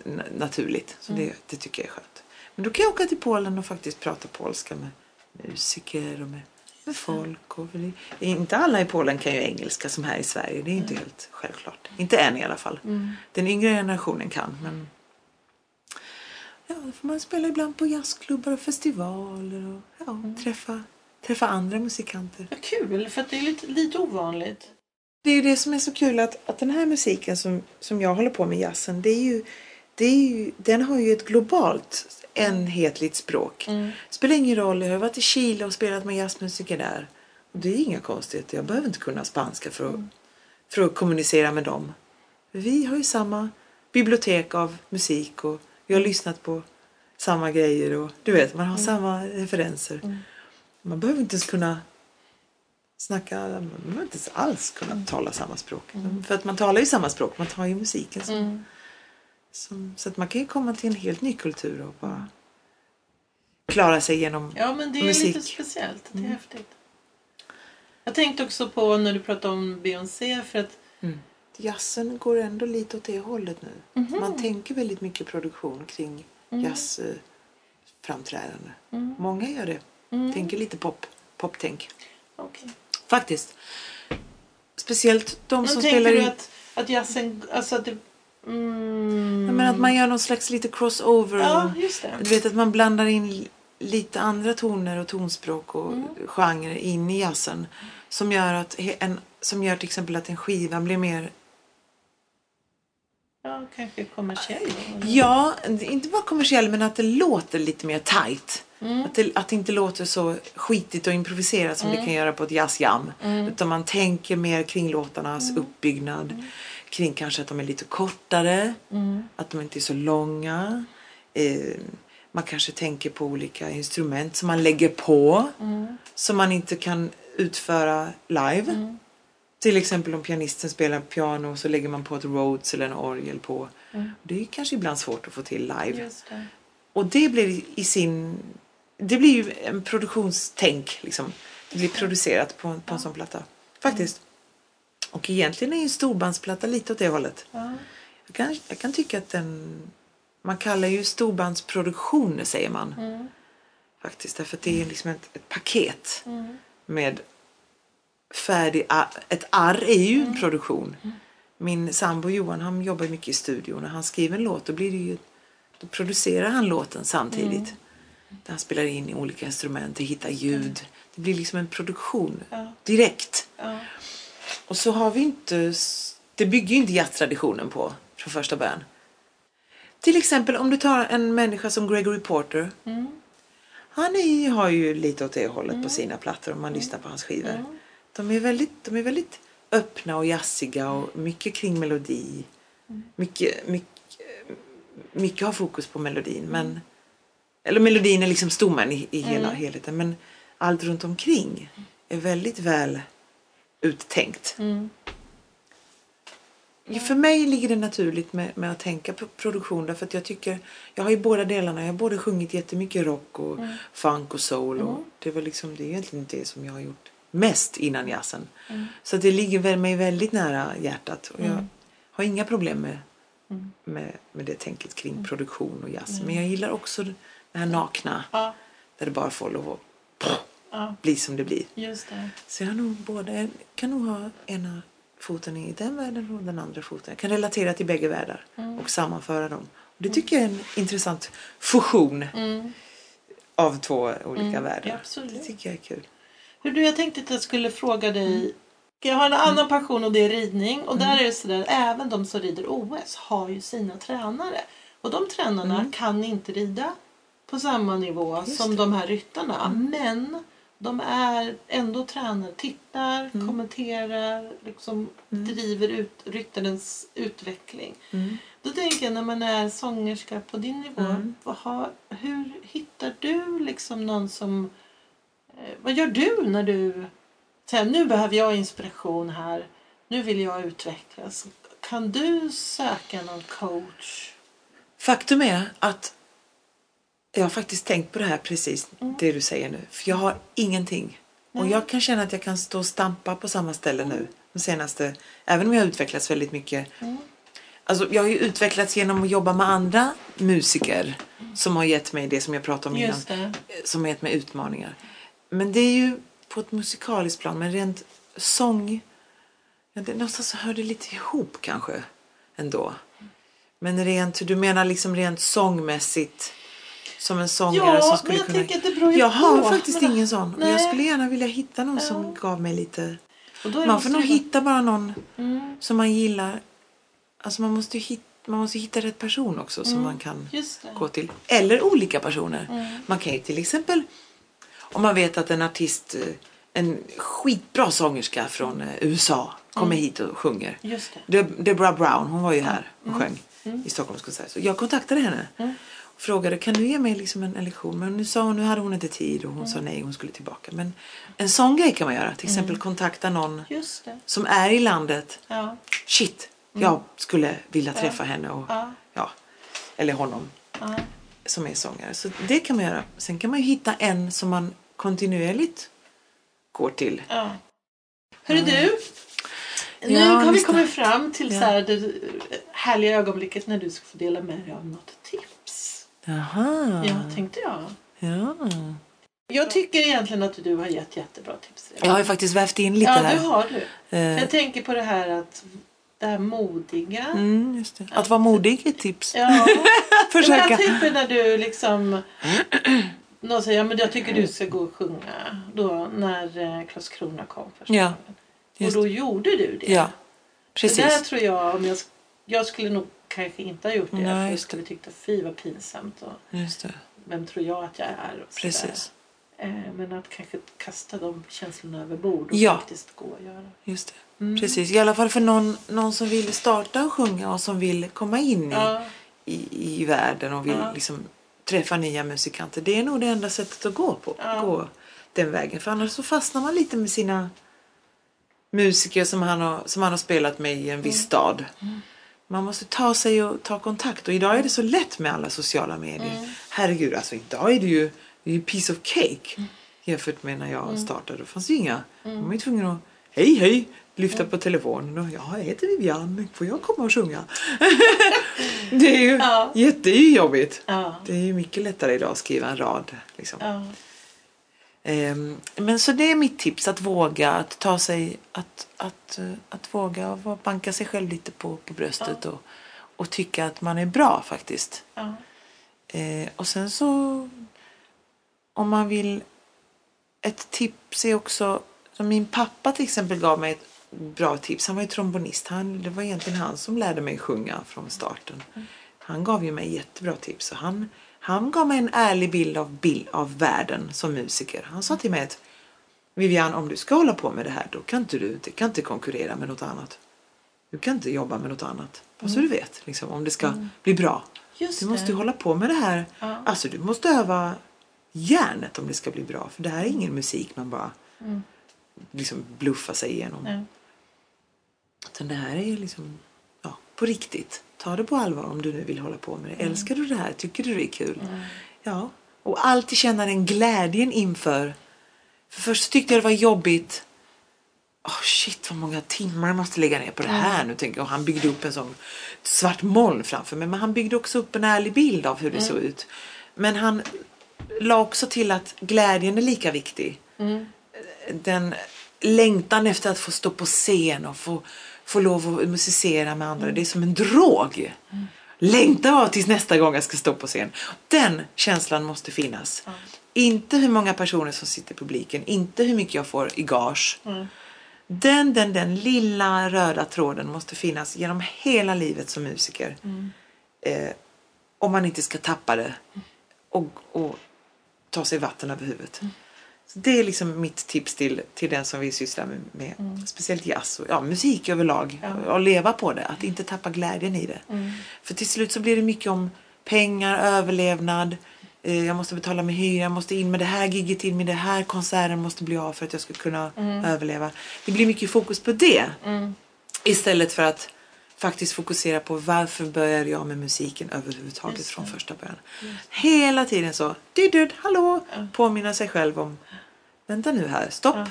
Speaker 2: na- naturligt. Så det, det tycker jag är skönt. Men då kan jag åka till Polen och faktiskt prata polska med musiker och med, med folk. Och det, inte alla i Polen kan ju engelska som här i Sverige. Det är inte helt självklart. Inte än i alla fall.
Speaker 1: Mm.
Speaker 2: Den yngre generationen kan. Men ja, man spela ibland på jazzklubbar och festivaler och ja,
Speaker 1: Mm.
Speaker 2: träffa, träffa andra musikanter.
Speaker 1: Vad kul, för att det är lite, lite ovanligt.
Speaker 2: Det är ju det som är så kul att, att den här musiken som, som jag håller på med, jazzen, det är ju, det är ju, den har ju ett globalt enhetligt språk.
Speaker 1: Mm.
Speaker 2: Spelar ingen roll, jag har varit i Chile och spelat med jazzmusiker där. Och det är inga konstigheter, jag behöver inte kunna spanska för att, för att kommunicera med dem. Vi har ju samma bibliotek av musik och vi har lyssnat på samma grejer och du vet, man har samma referenser.
Speaker 1: Mm.
Speaker 2: Man behöver inte ens kunna snacka, man behöver inte ens alls kunna tala samma språk. För att man talar ju samma språk, man tar ju musiken som,
Speaker 1: Mm.
Speaker 2: som, så att man kan ju komma till en helt ny kultur och bara klara sig genom
Speaker 1: Ja, men det är
Speaker 2: Musik.
Speaker 1: lite speciellt. Det är häftigt. Jag tänkte också på när du pratade om Beyoncé för att
Speaker 2: Jazzen går ändå lite åt det hållet nu.
Speaker 1: Mhm.
Speaker 2: Man tänker väldigt mycket produktion kring
Speaker 1: Mm.
Speaker 2: jazzframträdande.
Speaker 1: Mm.
Speaker 2: Många gör det.
Speaker 1: Mm.
Speaker 2: Tänker lite pop, poptänk.
Speaker 1: Okej.
Speaker 2: Faktiskt. Speciellt de
Speaker 1: Men
Speaker 2: som
Speaker 1: tänker
Speaker 2: spelar
Speaker 1: du
Speaker 2: in...
Speaker 1: att, att jazzen, alltså att det... Mm.
Speaker 2: Jag menar att man gör någon slags lite crossover.
Speaker 1: Ja, just det.
Speaker 2: du vet att man blandar in li- lite andra toner och tonspråk och
Speaker 1: Mm.
Speaker 2: genrer in i jazzen. Som gör, att en, som gör till exempel att en skiva blir mer
Speaker 1: Ja, kanske kommersiell?
Speaker 2: Ja, inte bara kommersiell men att det låter lite mer tight.
Speaker 1: Mm.
Speaker 2: Att, det, att det inte låter så skitigt och improviserat som det kan göra på ett jazzjam.
Speaker 1: Mm.
Speaker 2: Utan man tänker mer kring låtarnas uppbyggnad. Kring kanske att de är lite kortare.
Speaker 1: Mm.
Speaker 2: Att de inte är så långa. Eh, man kanske tänker på olika instrument som man lägger på.
Speaker 1: Mm.
Speaker 2: Som man inte kan utföra live.
Speaker 1: Mm.
Speaker 2: Till exempel om pianisten spelar piano så lägger man på ett Rhodes eller en orgel på.
Speaker 1: Mm.
Speaker 2: Det är kanske ibland svårt att få till live.
Speaker 1: Det.
Speaker 2: Och det blir i sin... Det blir ju en produktionstänk liksom. Det blir producerat på, på en sån platta. Faktiskt. Och egentligen är ju en storbandsplatta lite åt det hållet.
Speaker 1: Ja.
Speaker 2: Jag kan, jag kan tycka att den... Man kallar ju storbandsproduktioner säger man.
Speaker 1: Mm.
Speaker 2: Faktiskt. Därför att det är liksom ett, ett paket
Speaker 1: Mm.
Speaker 2: med färdig... Ett arr är ju en produktion. Min sambo Johan han jobbar mycket i studion. När han skriver en låt då blir det ju... Då producerar han låten samtidigt. Där han spelar in i olika instrument, hittar ljud. Det blir liksom en produktion direkt. Och så har vi inte... Det bygger ju inte jazztraditionen på från första början. Till exempel om du tar en människa som Gregory Porter.
Speaker 1: Mm.
Speaker 2: Han är, har ju lite åt det hållet på sina plattor om man lyssnar på hans skivor.
Speaker 1: Mm.
Speaker 2: De, är väldigt, de är väldigt öppna och jazziga och mycket kring melodi. Mycket, mycket, mycket har fokus på melodin. Men, eller melodin är liksom stommen i, i hela helheten. Men allt runt omkring är väldigt väl uttänkt.
Speaker 1: Mm.
Speaker 2: För mig ligger det naturligt med, med att tänka på produktion därför att jag tycker, jag har ju båda delarna. Jag har både sjungit jättemycket rock och
Speaker 1: Mm.
Speaker 2: funk och soul och det var liksom, det är egentligen det som jag har gjort mest innan jazzen. Så att det ligger mig väldigt nära hjärtat och jag har inga problem med, med, med det tänket kring produktion och jazz. Men jag gillar också det här nakna
Speaker 1: Ja,
Speaker 2: där det bara får lov att
Speaker 1: ja,
Speaker 2: bli som det blir.
Speaker 1: just det.
Speaker 2: Så jag har nog både, jag kan nog ha ena foten i den världen och den andra foten. Jag kan relatera till bägge världar och sammanföra dem. Och det tycker jag är en intressant fusion av två olika världar.
Speaker 1: ja, absolut.
Speaker 2: Det tycker jag är kul.
Speaker 1: Hur du, jag tänkte att jag skulle fråga dig. Jag har en annan passion och det är ridning. Och där är det sådär, även de som rider OS har ju sina tränare. Och de tränarna kan inte rida på samma nivå som de här ryttarna. Men de är ändå tränare, tittar, kommenterar, liksom driver ut ryttarens utveckling. Då tänker jag när man är sångerska på din nivå, vad har, hur hittar du liksom någon som Vad gör du när du säger nu behöver jag inspiration här, nu vill jag utvecklas. Kan du söka någon coach?
Speaker 2: Faktum är att jag har faktiskt tänkt på det här precis det du säger nu. För jag har ingenting. Och jag kan känna att jag kan stå och stampa på samma ställe nu. De senaste, även om jag har utvecklats väldigt mycket. Alltså jag har ju utvecklats genom att jobba med andra musiker. Som har gett mig det som jag pratade om
Speaker 1: Just
Speaker 2: innan.
Speaker 1: det.
Speaker 2: Som har gett mig utmaningar. Men det är ju på ett musikaliskt plan. Men rent sång. Någonstans hör det lite ihop kanske. Ändå. Men rent, du menar liksom rent sångmässigt. Som en sångare
Speaker 1: Ja,
Speaker 2: som
Speaker 1: men
Speaker 2: skulle
Speaker 1: jag
Speaker 2: kunna...
Speaker 1: tänker att det beror ju
Speaker 2: jag har
Speaker 1: på.
Speaker 2: faktiskt
Speaker 1: Men-
Speaker 2: ingen sån.
Speaker 1: Nej.
Speaker 2: jag skulle gärna vilja hitta någon
Speaker 1: Ja.
Speaker 2: som gav mig lite... Man får nog
Speaker 1: det
Speaker 2: hitta bara någon
Speaker 1: Mm.
Speaker 2: som man gillar. Alltså man måste ju hitta, man måste hitta rätt person också som man kan gå till. Eller olika personer.
Speaker 1: Mm.
Speaker 2: Man kan ju till exempel om man vet att en artist, eh, en skitbra sångerska från eh, USA kommer
Speaker 1: Mm.
Speaker 2: hit och sjunger.
Speaker 1: Just det.
Speaker 2: Deb- Deborah Brown, hon var ju här och
Speaker 1: Mm.
Speaker 2: sjöng i Stockholms konsert. Så jag kontaktade henne och frågade kan du ge mig liksom en, en lektion. Men nu sa hon, nu hade hon inte tid och hon
Speaker 1: Mm.
Speaker 2: sa nej, hon skulle tillbaka. Men en sån grej kan man göra. Till exempel kontakta någon som är i landet.
Speaker 1: Ja.
Speaker 2: Shit, jag skulle vilja träffa henne och
Speaker 1: Ja.
Speaker 2: ja, eller honom
Speaker 1: Ja.
Speaker 2: Som är sångare. Så det kan man göra. Sen kan man ju hitta en som man kontinuerligt går till.
Speaker 1: ja. Hörru du. Nu
Speaker 2: Ja,
Speaker 1: har vi
Speaker 2: det.
Speaker 1: kommit fram till
Speaker 2: Ja.
Speaker 1: så här det härliga ögonblicket när du ska få dela med dig av något tips.
Speaker 2: Jaha.
Speaker 1: Ja, tänkte jag.
Speaker 2: ja.
Speaker 1: Jag tycker egentligen att du har gett jättebra tips redan.
Speaker 2: Jag har ju faktiskt vävt in lite
Speaker 1: Ja,
Speaker 2: här.
Speaker 1: det har du.
Speaker 2: Eh,
Speaker 1: Jag tänker på det här att det här modiga.
Speaker 2: Mm, det. Att vara modig är ett tips.
Speaker 1: Ja, den här
Speaker 2: Försöka.
Speaker 1: typen när du liksom... Någon säger ja, men jag tycker du ska gå och sjunga. Då när eh, Karlskrona kom första
Speaker 2: Ja.
Speaker 1: Och då gjorde du det.
Speaker 2: Ja,
Speaker 1: Det där
Speaker 2: precis.
Speaker 1: tror jag, om jag, jag skulle nog kanske inte ha gjort det.
Speaker 2: Nej,
Speaker 1: för jag skulle tyckt att fy vad pinsamt. Och
Speaker 2: Just det.
Speaker 1: vem tror jag att jag är? Och.
Speaker 2: Precis.
Speaker 1: Eh, men att kanske kasta de känslorna över bord och
Speaker 2: Ja.
Speaker 1: faktiskt gå och göra.
Speaker 2: Just det.
Speaker 1: Mm.
Speaker 2: Precis. I alla fall för någon, någon som vill starta och sjunga och som vill komma in i,
Speaker 1: Ja,
Speaker 2: i, i världen och vill
Speaker 1: Ja.
Speaker 2: liksom träffa nya musikanter. Det är nog det enda sättet att gå på.
Speaker 1: Ja.
Speaker 2: Gå den vägen. För annars så fastnar man lite med sina musiker som han har, som han har spelat med i en viss
Speaker 1: Mm.
Speaker 2: stad. Man måste ta sig och ta kontakt. Och idag är det så lätt med alla sociala medier.
Speaker 1: Mm.
Speaker 2: Herregud, alltså idag är det ju, det är ju piece of cake.
Speaker 1: Mm.
Speaker 2: Jämfört med när jag startade. Då fanns det ju inga. Man var ju tvungen att, hej hej, lyfta på telefonen och ja, jag heter Vivian, får jag komma och sjunga? det är ju
Speaker 1: Ja.
Speaker 2: jättejobbigt.
Speaker 1: ja,
Speaker 2: Det är ju mycket lättare idag att skriva en rad. Liksom.
Speaker 1: ja.
Speaker 2: Ehm, men så det är mitt tips, att våga, att ta sig, att, att, att våga och banka sig själv lite på, på bröstet och, och tycka att man är bra faktiskt.
Speaker 1: ja.
Speaker 2: Eh, och sen så om man vill ett tips är också som min pappa till exempel gav mig bra tips. Han var ju trombonist. Han, det var egentligen han som lärde mig sjunga från starten. Han gav ju mig jättebra tips. Och han, han gav mig en ärlig bild av, bild av världen som musiker. Han sa till mig att Vivian, om du ska hålla på med det här då kan inte du det kan inte konkurrera med något annat. Du kan inte jobba med något annat. Bara så du vet, liksom, om det ska bli bra.
Speaker 1: Just
Speaker 2: Du måste
Speaker 1: det.
Speaker 2: hålla på med det här.
Speaker 1: Ja.
Speaker 2: Alltså du måste öva hjärnet om det ska bli bra. För det här är ingen musik man bara liksom bluffar sig igenom. Utan det här är liksom, på riktigt. Ta det på allvar om du nu vill hålla på med det. Älskar du det här? Tycker du det är kul? Ja. Och alltid känna den glädjen inför. För först tyckte jag det var jobbigt. Oh shit vad många timmar jag måste lägga ner på det här nu. Tänker jag. Han byggde upp en sån svart moln framför mig. Men han byggde också upp en ärlig bild av hur det såg ut. Men han la också till att glädjen är lika viktig. Den längtan efter att få stå på scen och få, få lov att musicera med andra. Det är som en drog. Längtar jag tills nästa gång jag ska stå på scen. Den känslan måste finnas. Inte hur många personer som sitter i publiken, inte hur mycket jag får i gage. Den, den, den lilla röda tråden måste finnas genom hela livet som musiker. Eh, om man inte ska tappa det och, och ta sig vatten över huvudet. Det är liksom mitt tips till, till den som vill syssla med, med speciellt jazz och ja, musik överlag. Och, och leva på det, att inte tappa glädjen i det. För till slut så blir det mycket om pengar, överlevnad. Eh, jag måste betala min hyra, jag måste in med det här gigget, in med det här konserten måste bli av för att jag ska kunna överleva. Det blir mycket fokus på det. Istället för att faktiskt fokusera på varför började jag med musiken överhuvudtaget från första början. Hela tiden så, du, du, hallå, påminna sig själv om, vänta nu här, stopp.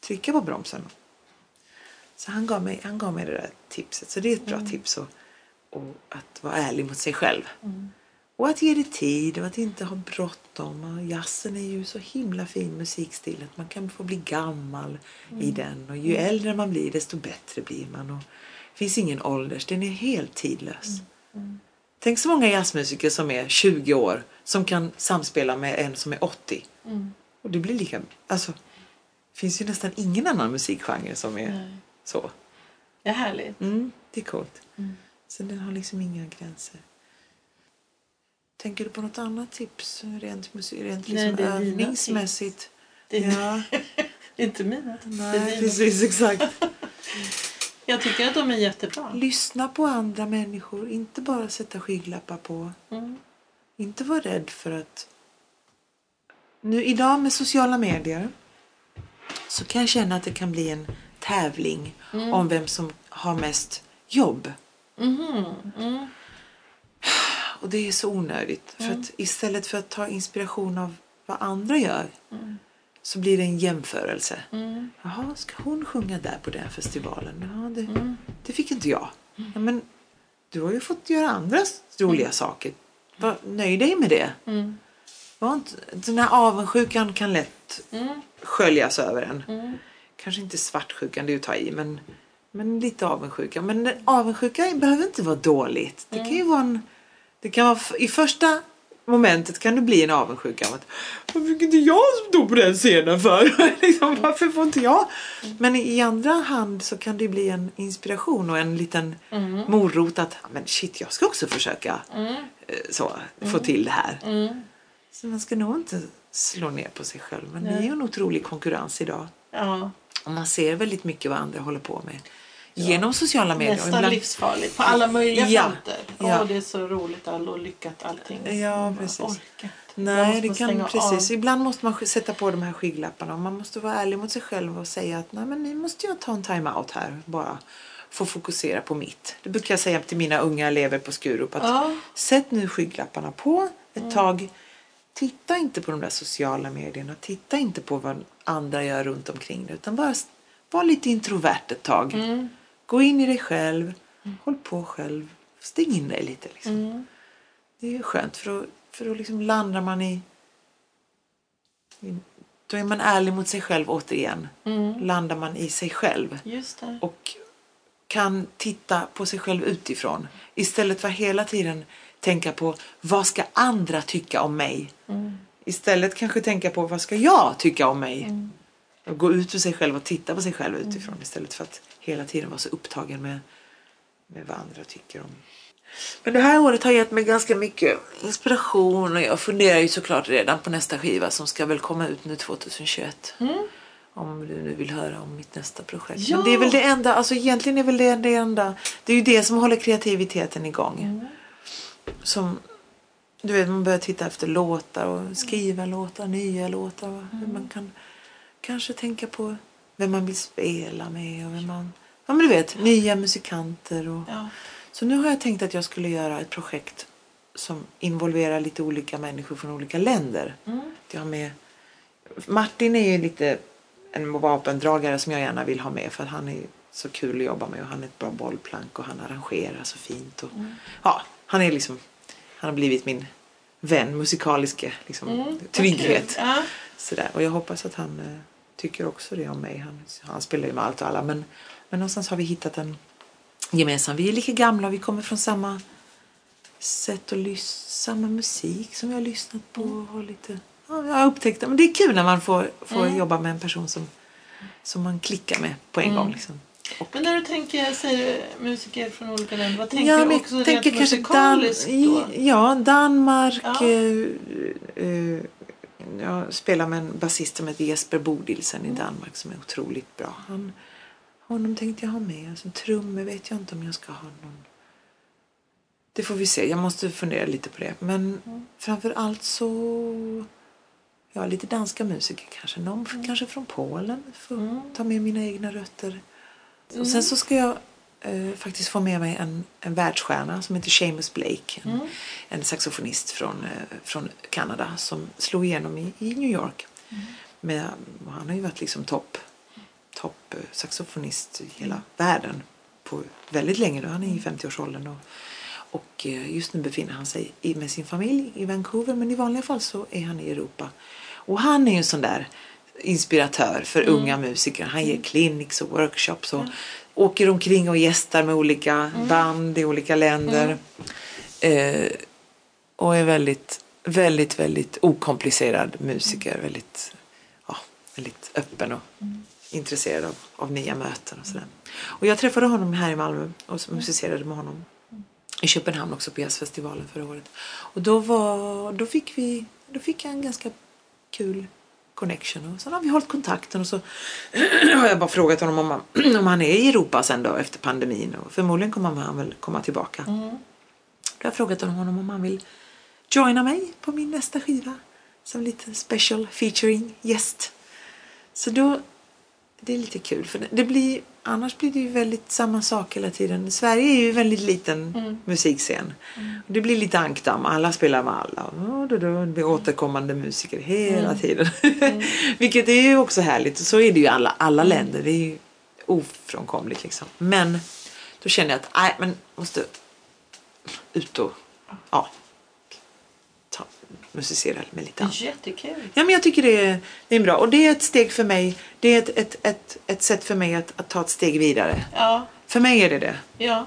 Speaker 2: Trycka på bromsen. Så han gav mig, han gav mig det där tipset. Så det är ett bra tips och, och att vara ärlig mot sig själv. Och att ge det tid och att inte ha bråttom. Jazzen är ju så himla fin musikstil att man kan få bli gammal i den. Och ju äldre man blir desto bättre blir man. Och det finns ingen ålders, den är helt tidlös. Tänk så många jazzmusiker som är 20 år som kan samspela med en som är 80. Och det blir lika... Alltså, det finns ju nästan ingen annan musikgenre som är så.
Speaker 1: Det är härligt.
Speaker 2: Mm, det är coolt. Så den har liksom inga gränser. Tänker du på något annat tips rent, musik, rent
Speaker 1: Nej,
Speaker 2: liksom
Speaker 1: det är
Speaker 2: övningsmässigt?
Speaker 1: Det är
Speaker 2: Ja,
Speaker 1: inte mina. Det är
Speaker 2: nej, precis exakt.
Speaker 1: Jag tycker att de är jättebra.
Speaker 2: Lyssna på andra människor, inte bara sätta skygglappar på.
Speaker 1: Mm.
Speaker 2: Inte vara rädd för att... Nu idag med sociala medier så kan jag känna att det kan bli en tävling om vem som har mest jobb.
Speaker 1: Mhm.
Speaker 2: Och det är så onödigt. För att istället för att ta inspiration av vad andra gör så blir det en jämförelse. Jaha, ska hon sjunga där på den festivalen? Ja, det, det fick inte jag. Ja, men du har ju fått göra andra roliga saker. Var, nöj dig med det. Var inte, den här avundsjukan kan lätt sköljas över en. Kanske inte svartsjukan, det är att ta i, men, men lite avundsjuka. Men avundsjuka behöver inte vara dåligt. Det kan ju vara en... Det kan vara, I första momentet kan det bli en avundsjuka av att varför fick inte jag stå på den scenen för? liksom, varför får inte jag? Men i andra hand så kan det bli en inspiration och en liten morot att men shit, jag ska också försöka eh, så, få till det här. Så man ska nog inte slå ner på sig själv. Men det är ju en otrolig konkurrens idag.
Speaker 1: Ja,
Speaker 2: Och man ser väldigt mycket vad andra håller på med. Genom sociala medier. Och
Speaker 1: nästan
Speaker 2: ibland-
Speaker 1: livsfarligt på alla möjliga
Speaker 2: Ja,
Speaker 1: fronter.
Speaker 2: ja.
Speaker 1: Åh, det är så roligt all och lyckat allting.
Speaker 2: Ja, precis. Nej, det kan precis.
Speaker 1: av.
Speaker 2: Ibland måste man sätta på de här skygglapparna och man måste vara ärlig mot sig själv och säga att nej men nu måste jag ta en time-out här bara få fokusera på mitt. Det brukar jag säga till mina unga elever på Skurup att
Speaker 1: Ja. Mm.
Speaker 2: sätt nu skygglapparna på ett tag. Titta inte på de där sociala medierna. Titta inte på vad andra gör runt omkring dig utan bara var lite introvert ett tag.
Speaker 1: Mm.
Speaker 2: Gå in i dig själv. Håll på själv. Stäng in dig lite liksom.
Speaker 1: Mm.
Speaker 2: Det är ju skönt för då, för då liksom landar man i, i... Då är man ärlig mot sig själv återigen.
Speaker 1: Mm.
Speaker 2: Landar man i sig själv
Speaker 1: Just det.
Speaker 2: och kan titta på sig själv utifrån. Istället för hela tiden tänka på vad ska andra tycka om mig.
Speaker 1: Mm.
Speaker 2: Istället kanske tänka på vad ska jag tycka om mig. Och gå ut för sig själv och titta på sig själv utifrån istället för att hela tiden vara så upptagen med, med vad andra tycker om. Men det här året har gett mig ganska mycket inspiration och jag funderar ju såklart redan på nästa skiva som ska väl komma ut nu 2021. Om du nu vill höra om mitt nästa projekt.
Speaker 1: Ja.
Speaker 2: Men det är väl det enda, alltså egentligen är väl det det enda. Det är ju det som håller kreativiteten igång. Som, du vet man börjar titta efter låtar och skriva låtar, nya låtar. Hur man kan kanske tänka på vem man vill spela med och vem man Ja men du vet, nya musikanter och...
Speaker 1: Ja.
Speaker 2: Så nu har jag tänkt att jag skulle göra ett projekt som involverar lite olika människor från olika länder.
Speaker 1: Mm.
Speaker 2: Jag har med... Martin är ju lite en vapendragare som jag gärna vill ha med för att han är så kul att jobba med och han är ett bra bollplank och han arrangerar så fint. Och,
Speaker 1: Mm.
Speaker 2: ja, han är liksom... Han har blivit min vän, musikaliska liksom,
Speaker 1: Mm,
Speaker 2: trygghet.
Speaker 1: Ja.
Speaker 2: Sådär. Och jag hoppas att han eh, tycker också det om mig. Han, han spelar ju med allt och alla. Men, men någonstans har vi hittat en gemensam. Vi är lika gamla och vi kommer från samma sätt att lyssna. Samma musik som jag har lyssnat på. Och lite, ja, jag har upptäckt det. Men det är kul när man får, får
Speaker 1: Mm.
Speaker 2: jobba med en person som, som man klickar med på en
Speaker 1: Mm.
Speaker 2: gång. Liksom. Och,
Speaker 1: Men när du tänker, säger musiker från olika länder, vad tänker
Speaker 2: ja,
Speaker 1: du också
Speaker 2: tänker
Speaker 1: rent
Speaker 2: kanske Dan,
Speaker 1: musikaliskt då?
Speaker 2: ja, Danmark.
Speaker 1: Ja.
Speaker 2: Eh, eh, jag spelar med en basist som heter Jesper Bodilsen
Speaker 1: Mm.
Speaker 2: i Danmark som är otroligt bra. Han, honom tänkte jag ha med. Alltså, trummor vet jag inte om jag ska ha någon. Det får vi se. Jag måste fundera lite på det. Men
Speaker 1: Mm.
Speaker 2: framför allt så... Ja, lite danska musiker kanske. Någon
Speaker 1: Mm.
Speaker 2: kanske från Polen. Får
Speaker 1: Mm.
Speaker 2: ta med mina egna rötter.
Speaker 1: Mm.
Speaker 2: Och sen så ska jag eh, faktiskt få med mig en, en världsstjärna som heter Seamus Blake. En,
Speaker 1: Mm.
Speaker 2: en saxofonist från, eh, från Kanada som slog igenom i, i New York.
Speaker 1: Mm.
Speaker 2: Med, han har ju varit liksom topp top, eh, saxofonist i hela världen på väldigt länge. Då. Han är i 50-årsåldern. Och, och eh, just nu befinner han sig med sin familj i Vancouver men i vanliga fall så är han i Europa. Och han är ju en sån där inspiratör för
Speaker 1: Mm.
Speaker 2: unga musiker. Han ger clinics och workshops och åker omkring och gästar med olika
Speaker 1: Mm.
Speaker 2: band i olika länder. Eh, och är väldigt, väldigt, väldigt okomplicerad musiker. Väldigt, ja, väldigt öppen och intresserad av, av nya möten och sådär. Och jag träffade honom här i Malmö och musicerade med honom i Köpenhamn också på jazzfestivalen förra året. Och då, var, då, fick vi, då fick jag en ganska kul connection och sen har vi hållit kontakten och så har jag bara frågat honom om han, om han är i Europa sen då efter pandemin och förmodligen kommer han väl komma tillbaka.
Speaker 1: Mm.
Speaker 2: Då har jag frågat honom om han vill joina mig på min nästa skiva som lite special featuring gäst. Så då, det är lite kul för det, det blir, annars blir det ju väldigt samma sak hela tiden. Sverige är ju en väldigt liten
Speaker 1: Mm.
Speaker 2: musikscen. Och det blir lite ankdamm, alla spelar med alla. Det blir återkommande musiker hela
Speaker 1: Mm.
Speaker 2: tiden. Vilket är ju också härligt. Så är det ju i alla, alla länder. Det är ju ofrånkomligt liksom. Men då känner jag att nej, men måste ut och ja, musicera med lite annat.
Speaker 1: Jättekul.
Speaker 2: Ja, men jag tycker det är, det är bra. Och det är ett steg för mig. Det är ett, ett, ett, ett sätt för mig att, att ta ett steg vidare.
Speaker 1: Ja,
Speaker 2: För mig är det det.
Speaker 1: ja.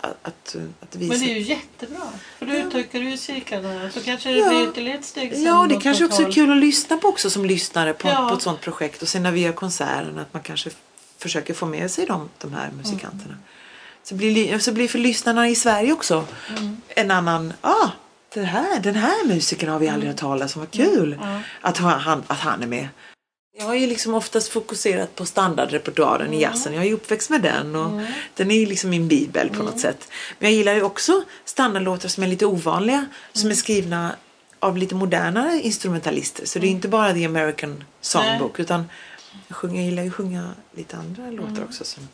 Speaker 2: Att, att, att visa.
Speaker 1: Men det är ju jättebra. För då
Speaker 2: Ja.
Speaker 1: utökar du ju cirklarna. Så kanske det
Speaker 2: Ja.
Speaker 1: blir ytterligare ett steg sen.
Speaker 2: Ja, det kanske också är kul att lyssna på också som lyssnare på,
Speaker 1: Ja.
Speaker 2: på ett sånt projekt. Och sen när vi gör konserten att man kanske försöker få med sig de, de här musikanterna. Så, blir, så blir för lyssnarna i Sverige också
Speaker 1: Mm.
Speaker 2: en annan, ah, det här, den här musikern har vi aldrig hört talas om, vad kul
Speaker 1: Mm. Ja.
Speaker 2: att, ha- han, att han är med. Jag har ju liksom oftast fokuserat på standardrepertoaren i jazzen. Jag är ju uppväxt med den och den är ju liksom min bibel på något sätt. Men jag gillar ju också standardlåtar som är lite ovanliga, som är skrivna av lite modernare instrumentalister. Så det är inte bara The American Songbook utan jag, sjunger, jag gillar ju att sjunga lite andra låtar också som,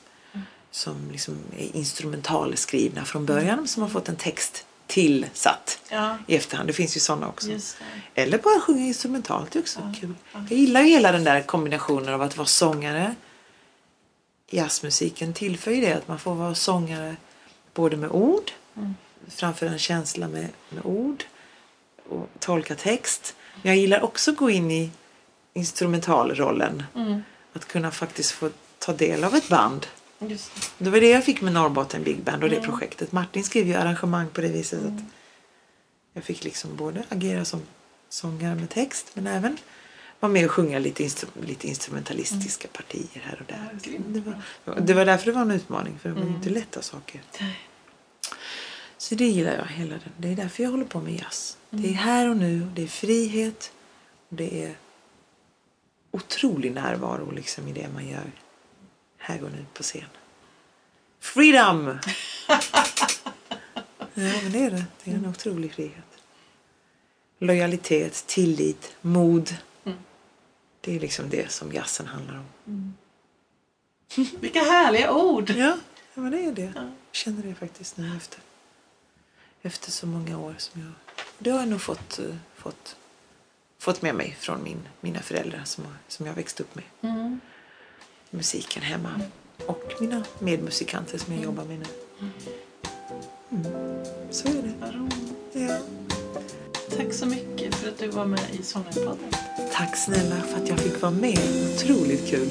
Speaker 2: som liksom är instrumentalskrivna från början som har fått en text tillsatt
Speaker 1: Ja,
Speaker 2: i efterhand. Det finns ju sådana också. Eller bara sjunga instrumentalt, det är också
Speaker 1: Ja,
Speaker 2: kul.
Speaker 1: ja.
Speaker 2: Jag gillar ju hela den där kombinationen av att vara sångare. Jazzmusiken tillför ju det att man får vara sångare både med ord,
Speaker 1: Mm.
Speaker 2: framför en känsla med, med ord och tolka text. Men jag gillar också att gå in i instrumentalrollen.
Speaker 1: Mm.
Speaker 2: Att kunna faktiskt få ta del av ett band.
Speaker 1: Just det.
Speaker 2: Det var det jag fick med Norrbotten Big Band och det
Speaker 1: Mm.
Speaker 2: projektet. Martin skrev ju arrangemang på det viset. att Jag fick liksom både agera som sångare med text men även vara med och sjunga lite, instru- lite instrumentalistiska partier här och där.
Speaker 1: Ja,
Speaker 2: det, var, det var därför det var en utmaning för det var ju
Speaker 1: Mm.
Speaker 2: inte lätta saker. Så det gillar jag hela den. Det är därför jag håller på med jazz. Det är här och nu, det är frihet och det är otrolig närvaro liksom i det man gör här och nu på scen. Freedom! ja, men det är det. Det är en otrolig frihet. Lojalitet, tillit, mod.
Speaker 1: Mm.
Speaker 2: Det är liksom det som jazzen handlar om.
Speaker 1: Vilka härliga ord!
Speaker 2: Ja, ja men det är det. Jag känner det faktiskt nu efter, efter så många år som jag... Det har jag nog fått, eh, fått, fått med mig från min, mina föräldrar som, som jag växt upp med.
Speaker 1: Mm.
Speaker 2: Musiken hemma. Och mina medmusikanter som jag jobbar med nu. Mm. Så är det. Ja.
Speaker 1: Tack så mycket för att du var med i Sångarpodden.
Speaker 2: Tack snälla för att jag fick vara med. Otroligt kul.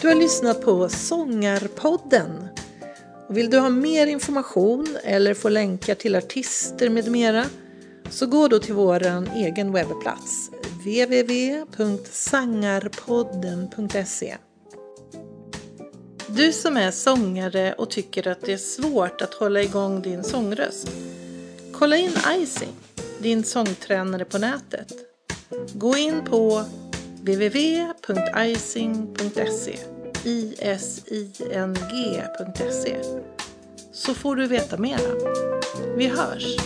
Speaker 3: Du har lyssnat på Sångarpodden. Vill du ha mer information eller få länkar till artister med mera så gå då till vår egen webbplats www.sangarpodden.se
Speaker 1: Du som är sångare och tycker att det är svårt att hålla igång din sångröst. Kolla in Icing, din sångtränare på nätet. Gå in på www.icing.se ising.se så får du veta mera. Vi hörs!